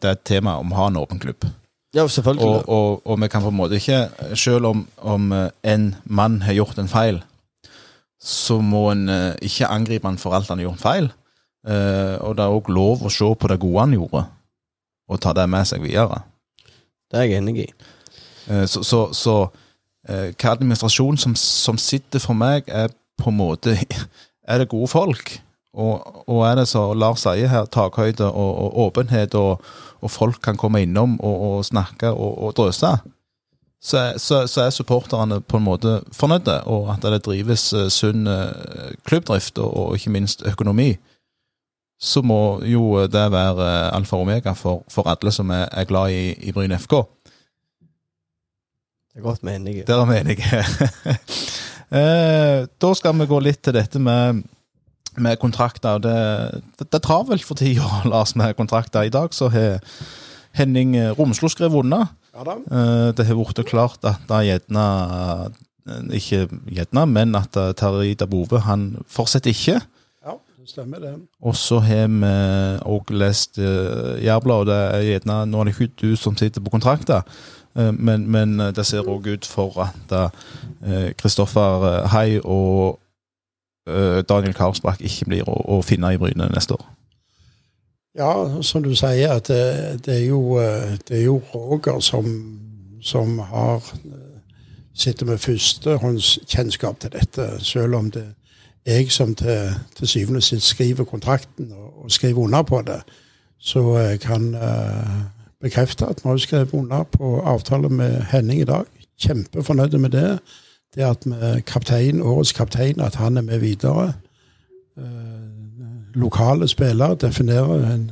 Det er et tema om å ha en åpen klubb. Ja, selvfølgelig. Og, og, og vi kan på en måte ikke, selv om, om eh, en mann har gjort en feil, så må en eh, ikke angripe han for alt han har gjort feil. Eh, og det er òg lov å se på det gode han gjorde, og ta det med seg videre. Det er jeg enig i. Eh, Så, så, så eh, hva administrasjon som, som sitter for meg, er på en måte *laughs* Er det gode folk? Og, og er det så Lars sier her, takhøyde og, og åpenhet, og, og folk kan komme innom og, snakke og, drøse, så, så, så er supporterne på en måte fornøyde, og at det drives eh, sunn klubbdrift og ikke minst økonomi. Så må jo det være eh, alfa og omega for, for alle som er, er glad i, i Bryn FK. Det er godt vi er enige. Der er vi enige. eh, da skal vi gå litt til dette med med kontrakter. Det, det, det er travelt for tida, *laughs* Lars, med kontrakter. I dag så har Henning Romslo skrevet unna. Ja da. Eh, Det har blitt klart at det gjerne eh, Ikke gjerne, men at Terje Dabove han fortsetter ikke. Stemmer det. Og så har vi òg lest uh, Jærbladet, er gjerne Nå er det ikke du som sitter på kontrakter, uh, men, men det ser òg ut for at eh, Kristoffer uh, Hei og eh, Daniel Karlsbakk ikke blir å, å finne i Bryne neste år. Ja, som du sier, at det, det, er, jo, eh, det er jo Roger som, som har eh, sitter med førstehåndskjennskap til dette, selv om det jeg som til, til syvende og sist skriver kontrakten og, og skriver under på det. Så jeg kan eh, bekrefte at vi har skrevet under på avtale med Henning i dag. Kjempefornøyde med det. Det at vi kaptein, årets kaptein, at han er med videre. Eh, lokale spillere definerer en,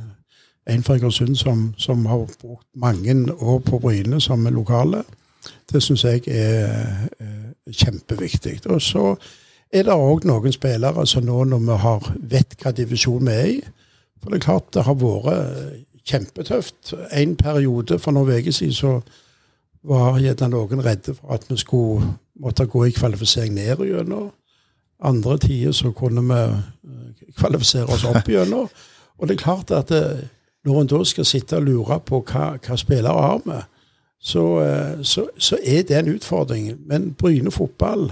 en fra Egersund som, som har brukt mange år på Bryne som lokale. Det syns jeg er, er kjempeviktig. Og så er det òg noen spillere som nå når vi har vet hva divisjon vi er i For det er klart det har vært kjempetøft. En periode for noen uker siden så var gjerne noen redde for at vi skulle måtte gå i kvalifisering ned gjennom. Andre tider så kunne vi eh, kvalifisere oss opp gjennom. Og det er klart at det, når en da skal sitte og lure på hva, hva spillere har med, så, eh, så, så er det en utfordring. Men Bryne fotball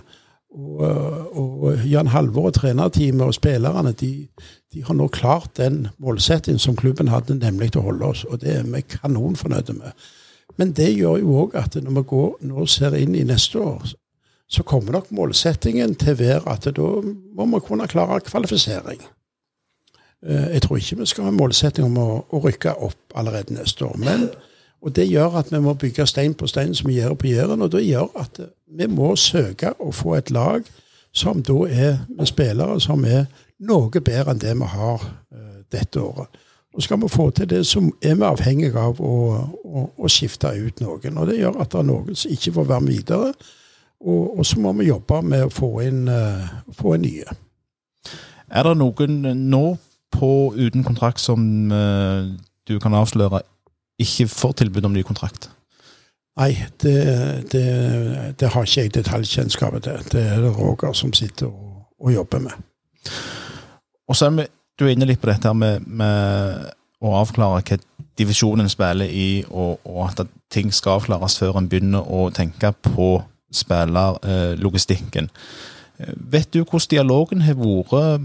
og, eh, og Jan Halvor og trenerteamet og spillerne de, de har nå klart den målsettingen som klubben hadde, nemlig til å holde oss. Og det er vi kanonfornøyde med. Men det gjør jo òg at når vi går, nå ser inn i neste år, så kommer nok målsettingen til å være at da må vi kunne klare kvalifisering. Eh, Jeg tror ikke vi skal ha en målsetting om å, å rykke opp allerede neste år. Men, og det gjør at vi må bygge stein på stein som vi gjør på Jæren. Og det gjør at vi må søke å få et lag som da er med spillere som er noe bedre enn det vi har eh, dette året. Og skal vi få til det, så er vi avhengig av å, å, å skifte ut noen. Og det gjør at det er noen som ikke får være med videre. Og, og så må vi jobbe med å få inn, eh, få inn nye. Er det noen nå på uten kontrakt som eh, du kan avsløre ikke får tilbud om ny kontrakt? Nei, det, det, det har ikke jeg detaljkjennskapet til. Det er det Roger som sitter og, og jobber med. Og så er du er inne litt på dette med, med å avklare hva divisjonen spiller i, og, og at ting skal avklares før en begynner å tenke på spillerlogistikken. Vet du hvordan dialogen har vært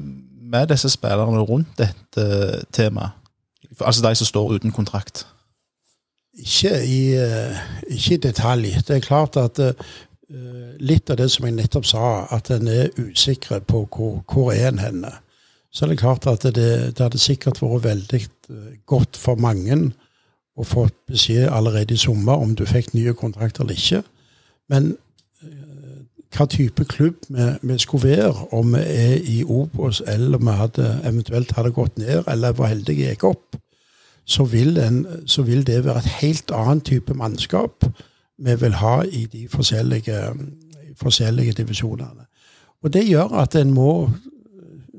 med disse spillerne rundt dette temaet? Altså de som står uten kontrakt. Ikke i, eh, ikke i detalj. Det er klart at eh, litt av det som jeg nettopp sa, at en er usikker på hvor, hvor er en henne. Så er det klart at det, det hadde sikkert vært veldig eh, godt for mange å få beskjed allerede i sommer om du fikk nye kontrakter eller ikke. Men hva type klubb vi, vi skulle være, om vi er i Obos eller om vi hadde, eventuelt hadde gått ned, eller var heldige gikk opp, så vil, en, så vil det være et helt annet type mannskap vi vil ha i de forskjellige, forskjellige divisjonene. Og det gjør at en må,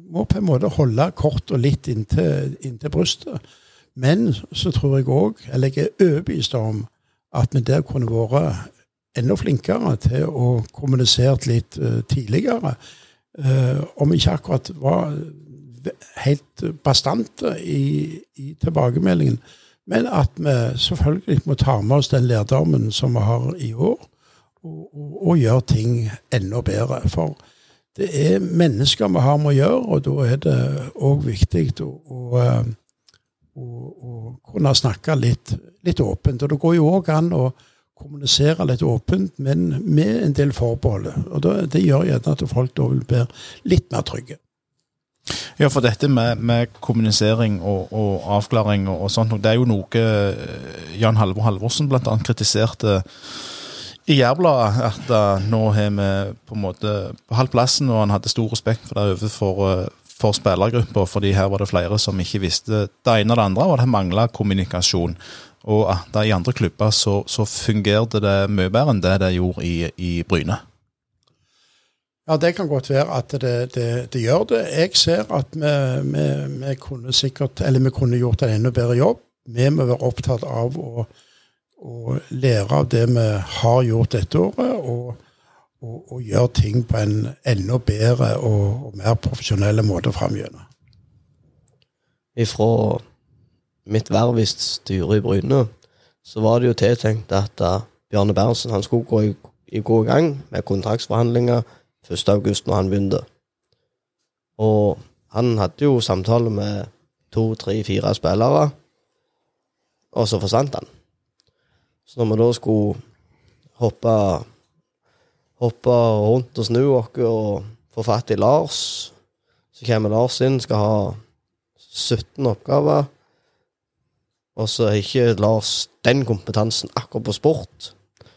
må på en måte holde kort og litt inntil, inntil brystet. Men så tror jeg òg, eller jeg er overbevist om, at vi der kunne vært enda flinkere til å kommunisere litt eh, tidligere. Uh, om ikke akkurat var helt bastante i, i tilbakemeldingen. Men at vi selvfølgelig må ta med oss den lærdommen som vi har i år, og, og, og gjøre ting enda bedre. For det er mennesker vi har med å gjøre, og da er det òg viktig å, å, å, å kunne snakke litt, litt åpent. Og det går jo òg an å kommunisere litt åpent, men med en del forbehold. Og det, Det gjør gjerne at folk da vil bli litt mer trygge. Ja, for dette med, med kommunisering og, og avklaring og, og sånt, det er jo noe eh, Jan Halvor Halvorsen annet kritiserte i Jærbladet. At uh, nå har vi på en måte på halv plassen, og han hadde stor respekt for det overfor uh, for spillergruppa, fordi her var det flere som ikke visste det ene og det andre, og det mangla kommunikasjon. Og at da i andre klubber så, så fungerte det mye bedre enn det det gjorde i, i Bryne. Ja, det kan godt være at det, det, det gjør det. Jeg ser at vi, vi, vi kunne sikkert, eller vi kunne gjort en enda bedre jobb. Vi må være opptatt av å, å lære av det vi har gjort dette året, og, og, og gjøre ting på en enda bedre og, og mer profesjonell måte framover. Ifra mitt verv i styret i Bryne, så var det jo tiltenkt at uh, Bjarne Berntsen skulle gå i, gå i gang med kontraktsforhandlinger 1. august når han begynte. Og han hadde jo samtale med to, tre, fire spillere, og så forsvant han. Så når vi da skulle hoppe, hoppe rundt og snu oss og få fatt i Lars, så kommer Lars inn, skal ha 17 oppgaver. Og så har ikke Lars den kompetansen akkurat på sport.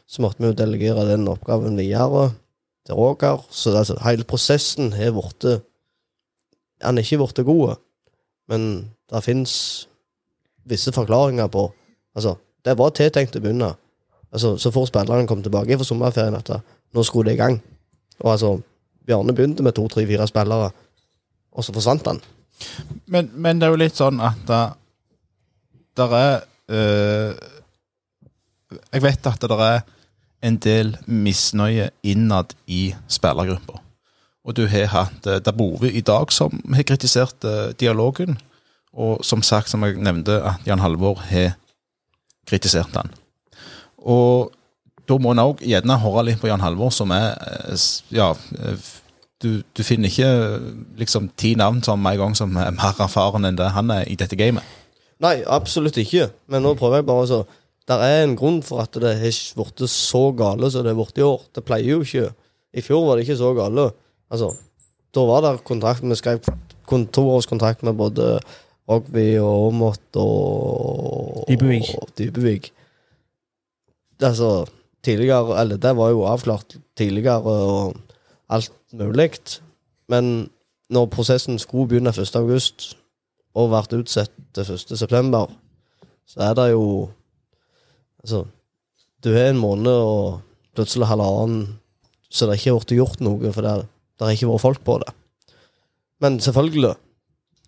Så måtte vi jo delegere den oppgaven videre til Roger. Så altså, hele prosessen har blitt Han er ikke blitt god, men det fins visse forklaringer på Altså, det var tiltenkt å begynne. Altså, Så fort spillerne kom tilbake fra sommerferien, at nå skulle det i gang. Og altså, Bjarne begynte med to, tre, fire spillere, og så forsvant han. Men, men det er jo litt sånn at der er øh, Jeg vet at det er en del misnøye innad i spillergruppa. Og du har hatt uh, Dabove i dag som har kritisert øh, dialogen. Og som sagt, som jeg nevnte, at Jan Halvor har kritisert den. Og da må en òg gjerne høre litt på Jan Halvor, som er eh, Ja, eh, du, du finner ikke eh, liksom ti navn som en gang som er mer erfaren enn det han er i dette gamet. Nei, absolutt ikke. Men nå prøver jeg bare å Det er en grunn for at det har ikke blitt så gale som det har blitt i år. Det pleier jo ikke I fjor var det ikke så gale. Altså, da var det kontrakt Vi skrev kontorårskontrakt med både Rogby og Aamodt og Dybevig. Altså, tidligere Eller det var jo avklart tidligere og alt mulig. Men når prosessen skulle begynne 1. august og vært utsatt til 1. september, så er det jo Altså, du har en måned og plutselig halvannen så det ikke har blitt gjort noe, for det, har ikke vært folk på det. Men selvfølgelig.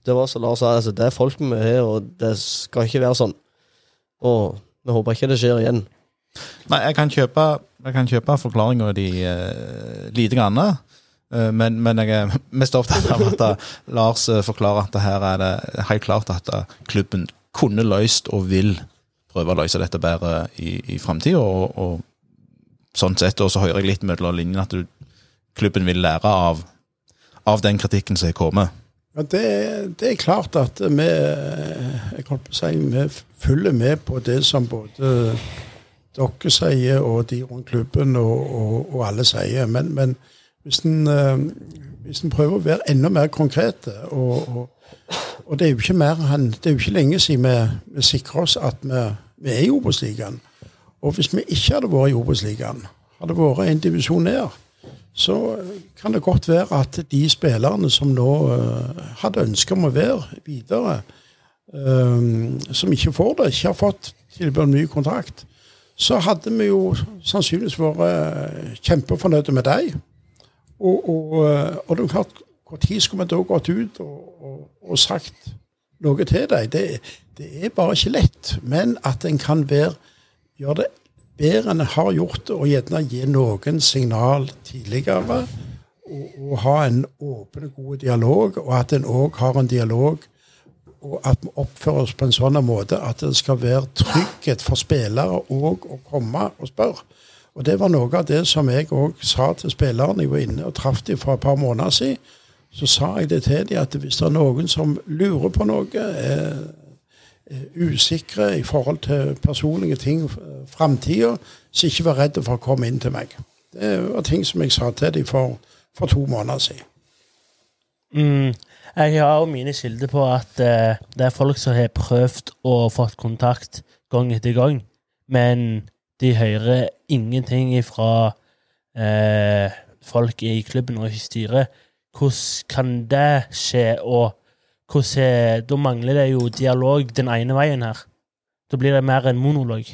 Det var som Lars sa, altså, det er folk vi har, og det skal ikke være sånn. Og vi håper ikke det skjer igjen. Nei, jeg kan kjøpe, jeg kan kjøpe forklaringa di uh, lite grann. Uh, men, men jeg er *laughs* mest opptatt av at eh, Lars uh, forklarer at det her er det helt klart at eh, klubben kunne løst og vil prøve å løse dette bedre i, i framtida. Og, og sånn sett, og så hører jeg litt mellom linjene at du, klubben vil lære av, av den kritikken som er kommet. Ja, det, det er klart at vi jeg holdt på å si, vi følger med på det som både dere sier, og de rundt klubben, og, og, og alle sier. Men, men hvis en eh, hvis en prøver å være enda mer konkrete og, og, og det er jo ikke mer enn- det er jo ikke lenge siden vi, vi sikrer oss at vi, vi er i Obos-ligaen. Og hvis vi ikke hadde vært i Obos-ligaen, hadde vært en divisjon ned, så kan det godt være at de spillerne som nå uh, hadde ønske om å være videre, um, som ikke får det, ikke har fått tilbud om ny kontrakt, så hadde vi jo sannsynligvis vært eh, kjempefornøyde med dem. Og, og, eh, og det er klart, når skulle vi da gått ut og, og, og sagt noe til dem? Det, det er bare ikke lett. Men at en kan være, gjøre det bedre enn en har gjort det, og gjerne gi noen signal tidligere. Og, og ha en åpen og god dialog, og at en òg har en dialog og at vi oppfører oss på en sånn måte at det skal være trygghet for spillere òg å komme og spørre. Og Det var noe av det som jeg òg sa til spillerne. Jeg var inne og traff dem for et par måneder siden. Så sa jeg det til dem at hvis det er noen som lurer på noe, er, er usikre i forhold til personlige ting, framtida, så ikke vær redd for å komme inn til meg. Det var ting som jeg sa til dem for, for to måneder siden. Mm. Jeg har mine kilder på at uh, det er folk som har prøvd og fått kontakt gang etter gang, men de hører ingenting fra eh, folk i klubben og i styret. Hvordan kan det skje, og hvordan da mangler det jo dialog den ene veien her. Da blir det mer en monolog.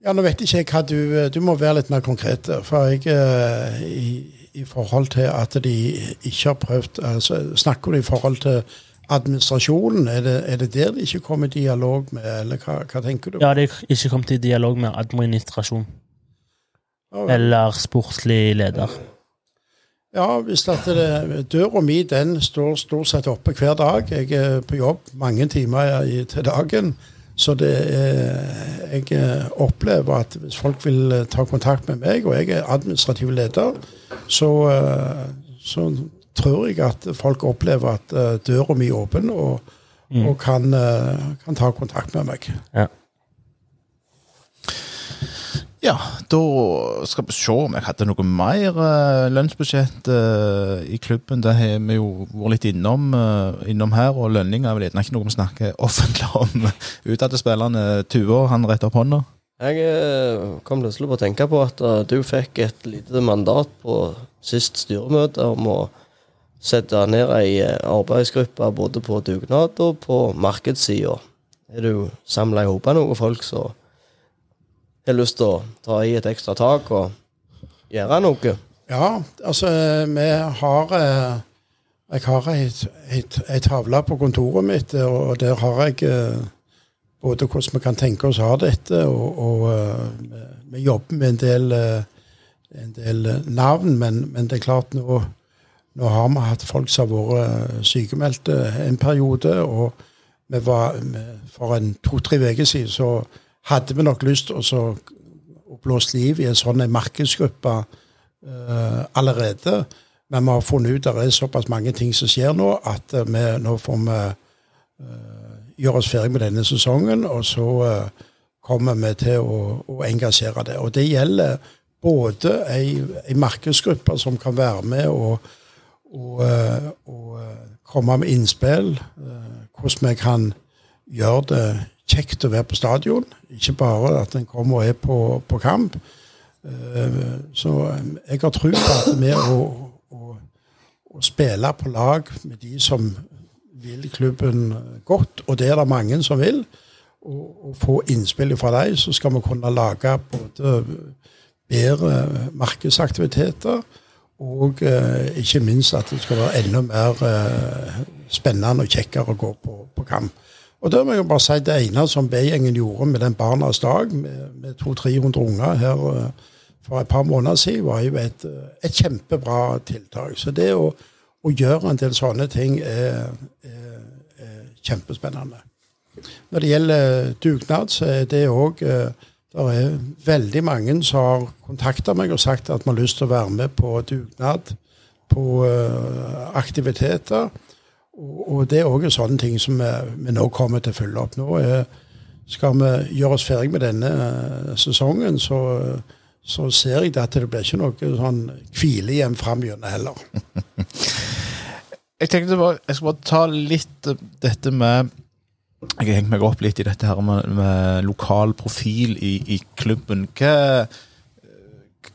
Ja, Nå vet ikke jeg hva du Du må være litt mer konkret. For jeg, eh, i, i forhold til at de ikke har prøvd altså, Snakker du i forhold til administrasjonen? Er det, er det der de ikke kommer i dialog med, eller hva, hva tenker du? Ja, de har ikke kommet i dialog med administrasjon Ja, eller sportslig leder. Ja, hvis at det, døra mi den står stort sett oppe hver dag. Jeg er på jobb mange timer i, til dagen. Så det er, jeg opplever at hvis folk vil ta kontakt med meg, og jeg er administrativ leder, så, eh, så tror jeg at folk opplever at eh, døra mi er åpen, og, Mm. og kan, eh, kan ta kontakt med meg. Ja, da skal vi se om jeg hadde noe mer uh, lønnsbudsjett eh, i klubben. Det har vi jo vært litt innom, eh, innom her, og lønninger er vel gjerne ikke noe vi snakker *laughs* offentlig om utad til spillerne. Tuva, han retter opp hånda. Jeg eh, kom plutselig på å tenke på at eh, du fikk et lite mandat på sist styremøte om å sette ned ei eh, arbeidsgruppe både på dugnad og på markedssida. Er du samla i hop noen folk som har lyst til å ta i et ekstra tak og gjøre noe? Ja, altså vi har eh, Jeg har ei tavle på kontoret mitt, eh, og der har jeg både hvordan vi kan tenke oss å ha dette, og, og vi, jobber med en del, en del navn, men, men det er klart nå, nå har vi hatt folk som har vært eh, sykemeldte en periode, og vi var, for en to-tre uker siden så hadde vi nok lyst til å blåse liv i en sånn markedsgruppe uh, allerede. Men vi har funnet ut at det er såpass mange ting som skjer nå, at eh, vi nå får vi uh, gjøre oss ferdig med denne sesongen, og så uh, kommer vi til å, å engasjere det. Og det gjelder både ei, ei markedsgruppe som kan være med og, og, eh, eh, komme med innspill, eh, hvordan vi kan gjøre det kjekt å være på stadion. Ikke bare at en kommer og er på, på kamp. Så jeg har tro på at med å, å, å spille på lag med de som vil klubben godt, og det er det mange som vil, og, og få innspill fra dem, så skal vi kunne lage både bedre markedsaktiviteter og eh, ikke minst at det skal være enda mer eh, spennende og kjekkere å gå på, på kamp. Og da må jeg bare si Det ene som B-gjengen gjorde med den Barnas dag, med, med 200-300 unger her eh, for et par måneder siden, var jo et, eh, et kjempebra tiltak. Så det å, å gjøre en del sånne ting er, er, er kjempespennende. Når det gjelder dugnad, så er det òg Det er veldig mange som har kontakta meg og sagt at de har lyst til å være med på dugnad, på eh, aktiviteter. Og, det er òg sånne ting som vi, vi nå kommer til å følge opp. Nå skal vi gjøre oss ferdig med denne eh, sesongen, så, så ser jeg det at det blir ikke noe sånn hvilehjem framgjennom heller. *laughs* Jeg tenkte bare, jeg skal bare ta litt dette med Jeg har hengt meg opp litt i dette her med, med lokal profil i, i klubben. Hva,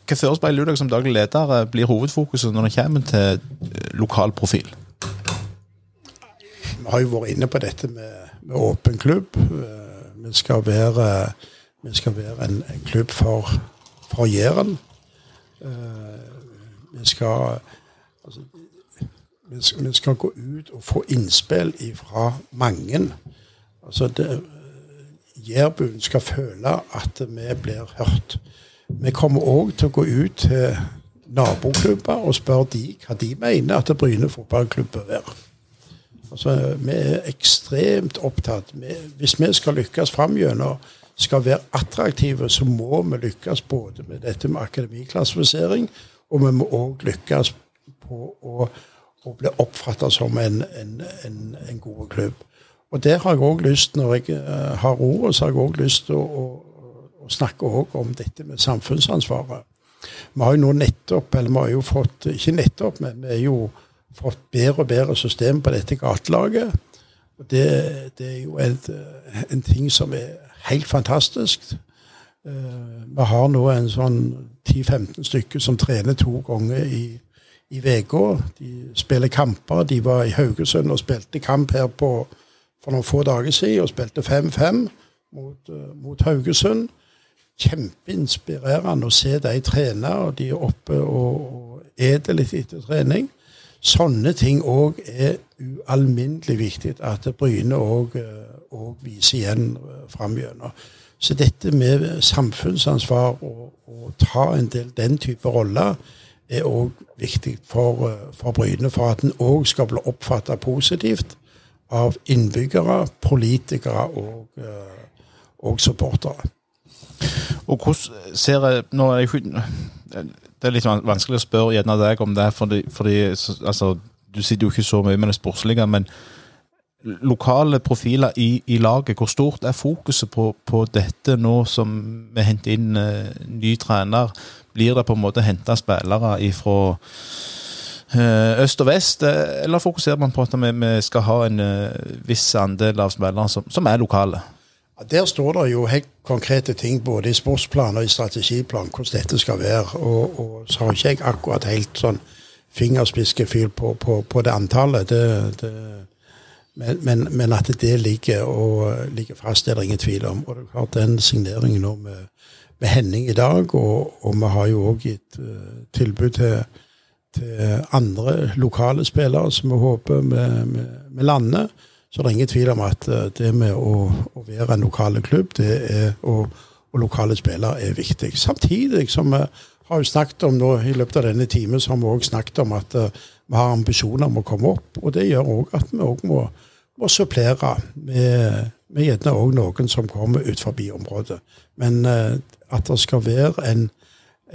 hva forespeiler du deg som daglig leder blir hovedfokuset når det kommer til eh, lokal profil? Vi har jo vært inne på dette med, med åpen klubb. Eh, Vi skal være, vi skal være en, en klubb for, for Jæren. Eh, Vi skal altså, vi skal, vi skal gå ut og få innspill fra mange. Altså Jærbuen skal føle at vi blir hørt. Vi kommer òg til å gå ut til naboklubber og spørre de hva de mener at Bryne fotballklubb bør være. Altså, Vi er ekstremt opptatt. Hvis vi skal lykkes framgjennom, skal være attraktive, så må vi lykkes både med dette med akademiklassifisering, og vi må òg lykkes på å, å bli oppfattet som en, en, en, en god klubb. Og der har jeg òg lyst, når jeg eh, har ordet, så har jeg òg lyst til å, å, å snakke også om dette med samfunnsansvaret. Vi har jo nå nettopp, eller vi har jo fått, ikke nettopp, men vi har jo fått bedre og bedre system på dette gatelaget. Og det, det er jo et, eh, en ting som er helt fantastisk. Eh, Vi har nå en sånn 10-15 stykker som trener to ganger i, i VG. De spiller kamper. De var i Haugesund og spilte kamp her på, for noen få dager siden og spilte 5-5 mot, eh, mot Haugesund. Kjempeinspirerende å se de trene, og de er oppe og, og eter litt etter trening. Sånne ting òg er ualminnelig viktig at Bryne òg viser igjen framgjennom. Så dette med samfunnsansvar og, og ta en del den type roller er òg viktig for, eh, for Bryne. For at en òg skal bli oppfatta positivt av innbyggere, politikere og, eh, og supportere. Og hvordan ser jeg nå er jeg Det er litt vanskelig å spørre gjerne deg om det, fordi, fordi altså, du sitter jo ikke så mye med det sportslige. Men lokale profiler i, i laget, hvor stort er fokuset på, på dette nå som vi henter inn uh, ny trener? Blir det på en måte henta spillere fra øst og vest, eh, eller fokuserer man på at vi, skal ha en eh, viss andel av spillere som, som er lokale? Der står det jo helt konkrete ting både i sportsplan og i strategiplan hvordan dette skal være. Og, og så har ikke jeg akkurat helt sånn fingerspiskefil på, på, på det antallet. Det, det, men, men, men at det ligger, og, ligger fast, det er det ingen tvil om. Og det er klart den signeringen nå med, med Henning i dag, og, og vi har jo òg gitt tilbud til, til andre lokale spillere som vi håper med lander. Så det er ingen tvil om at eh, det med å, å være en lokale klubb er, og, og lokale spillere er viktig. Samtidig som vi har jo snakket om nå i løpet av denne timen, så har vi også snakket om at uh, vi har ambisjoner om å komme opp. Og det gjør òg at vi òg må, må supplere med, med gjerne òg noen som kommer ut forbi området. Men uh, at det skal være en,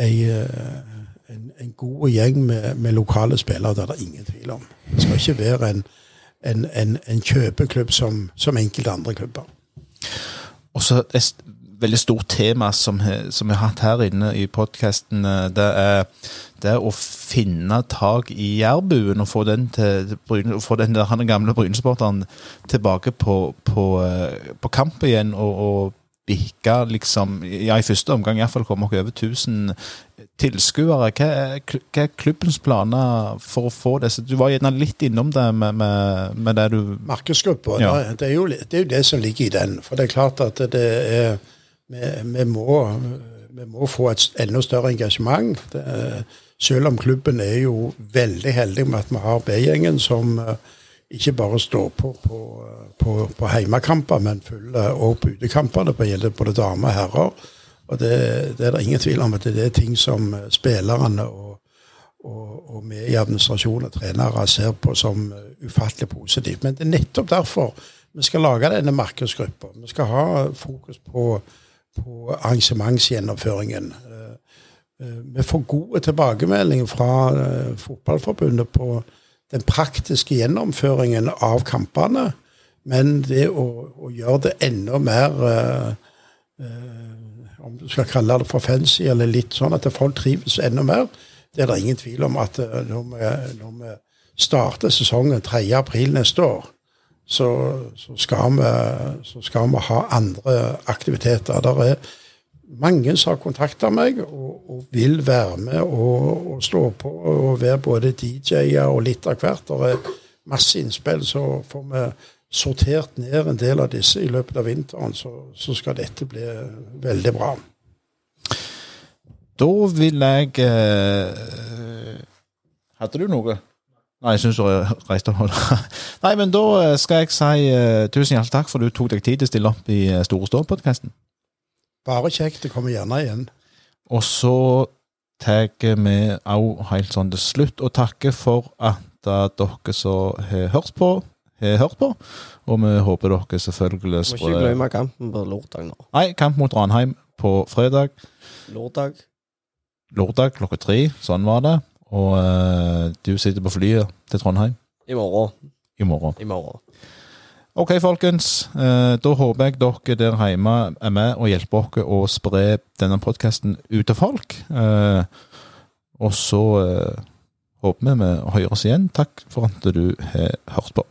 en en, en god gjeng med, med lokale spillere, det er det ingen tvil om. Det skal ikke være en en, en, kjøpeklubb som, som enkelte andre klubber. Også et veldig stort tema som, vi har hatt her inne i podkasten, det er det å finne tak i jærbuen og få den, til, og få den der, han gamle Brynesporteren tilbake på, på, eh, på kamp igjen og, og liksom Ja, i første omgang iallfall komme oss over 1000 tilskuere. Hva, er hva er klubbens planer for å få disse? Du var gjerne litt innom det med, med, med det du Markedsgruppa, Ja. det, er jo, det er jo det som ligger i den. For det er klart at det er Vi, vi, må, vi må få et enda større engasjement. Det, selv om klubben er jo veldig heldig med at vi har B-gjengen som eh, ikke bare står på på, på, på heimekamper, men følger også på utekampene. Det gjelder både damer og herrer. Og det, det er det ingen tvil om at det er ting som eh, spillerne og, og, og vi i administrasjon og trenere ser på som eh, ufattelig positivt. Men det er nettopp derfor vi skal lage denne markedsgruppa. Vi skal ha fokus på, på arrangementsgjennomføringen. Eh, Vi får gode tilbakemeldinger fra Fotballforbundet på den praktiske gjennomføringen av kampene. Men det å, å gjøre det enda mer eh, Om du skal kalle det for fancy, eller litt sånn at folk trives enda mer, det er det ingen tvil om at eh, når vi, når vi starter sesongen 3. april neste år, så, så, skal vi, så skal vi ha andre aktiviteter. Der er mange som har kontakta meg og, og vil være med og, og stå på og være både DJ-er og litt av hvert. Det er masse innspill, så får vi sortert ned en del av disse i løpet av vinteren, så, så skal dette bli veldig bra. Da vil jeg eh, Hadde du noe? Nei, jeg syns du reiste deg. *laughs* Nei, men da eh, skal jeg si eh, tusen hjertelig takk for du tok deg tid til å stille opp i eh, Store Stå-podkasten. Bare kjekt. Det kommer gjerne igjen. Og så tar vi òg helt sånn til slutt og takker for at eh, dere som har hørt på, har hørt på. Og vi håper dere selvfølgelig Må ikke glemme kampen på lørdag nå. Nei, kamp mot Ranheim på fredag. Lørdag. Lørdag klokka tre. Sånn var det. Og eh, du sitter på flyet til Trondheim I morgen. i morgen. I morgen. Ok, folkens. Eh, da håper jeg dere der hjemme er med og hjelper oss å spre denne podkasten ut til folk. Eh, og så eh, håper vi vi høres igjen. Takk for at du har hørt på.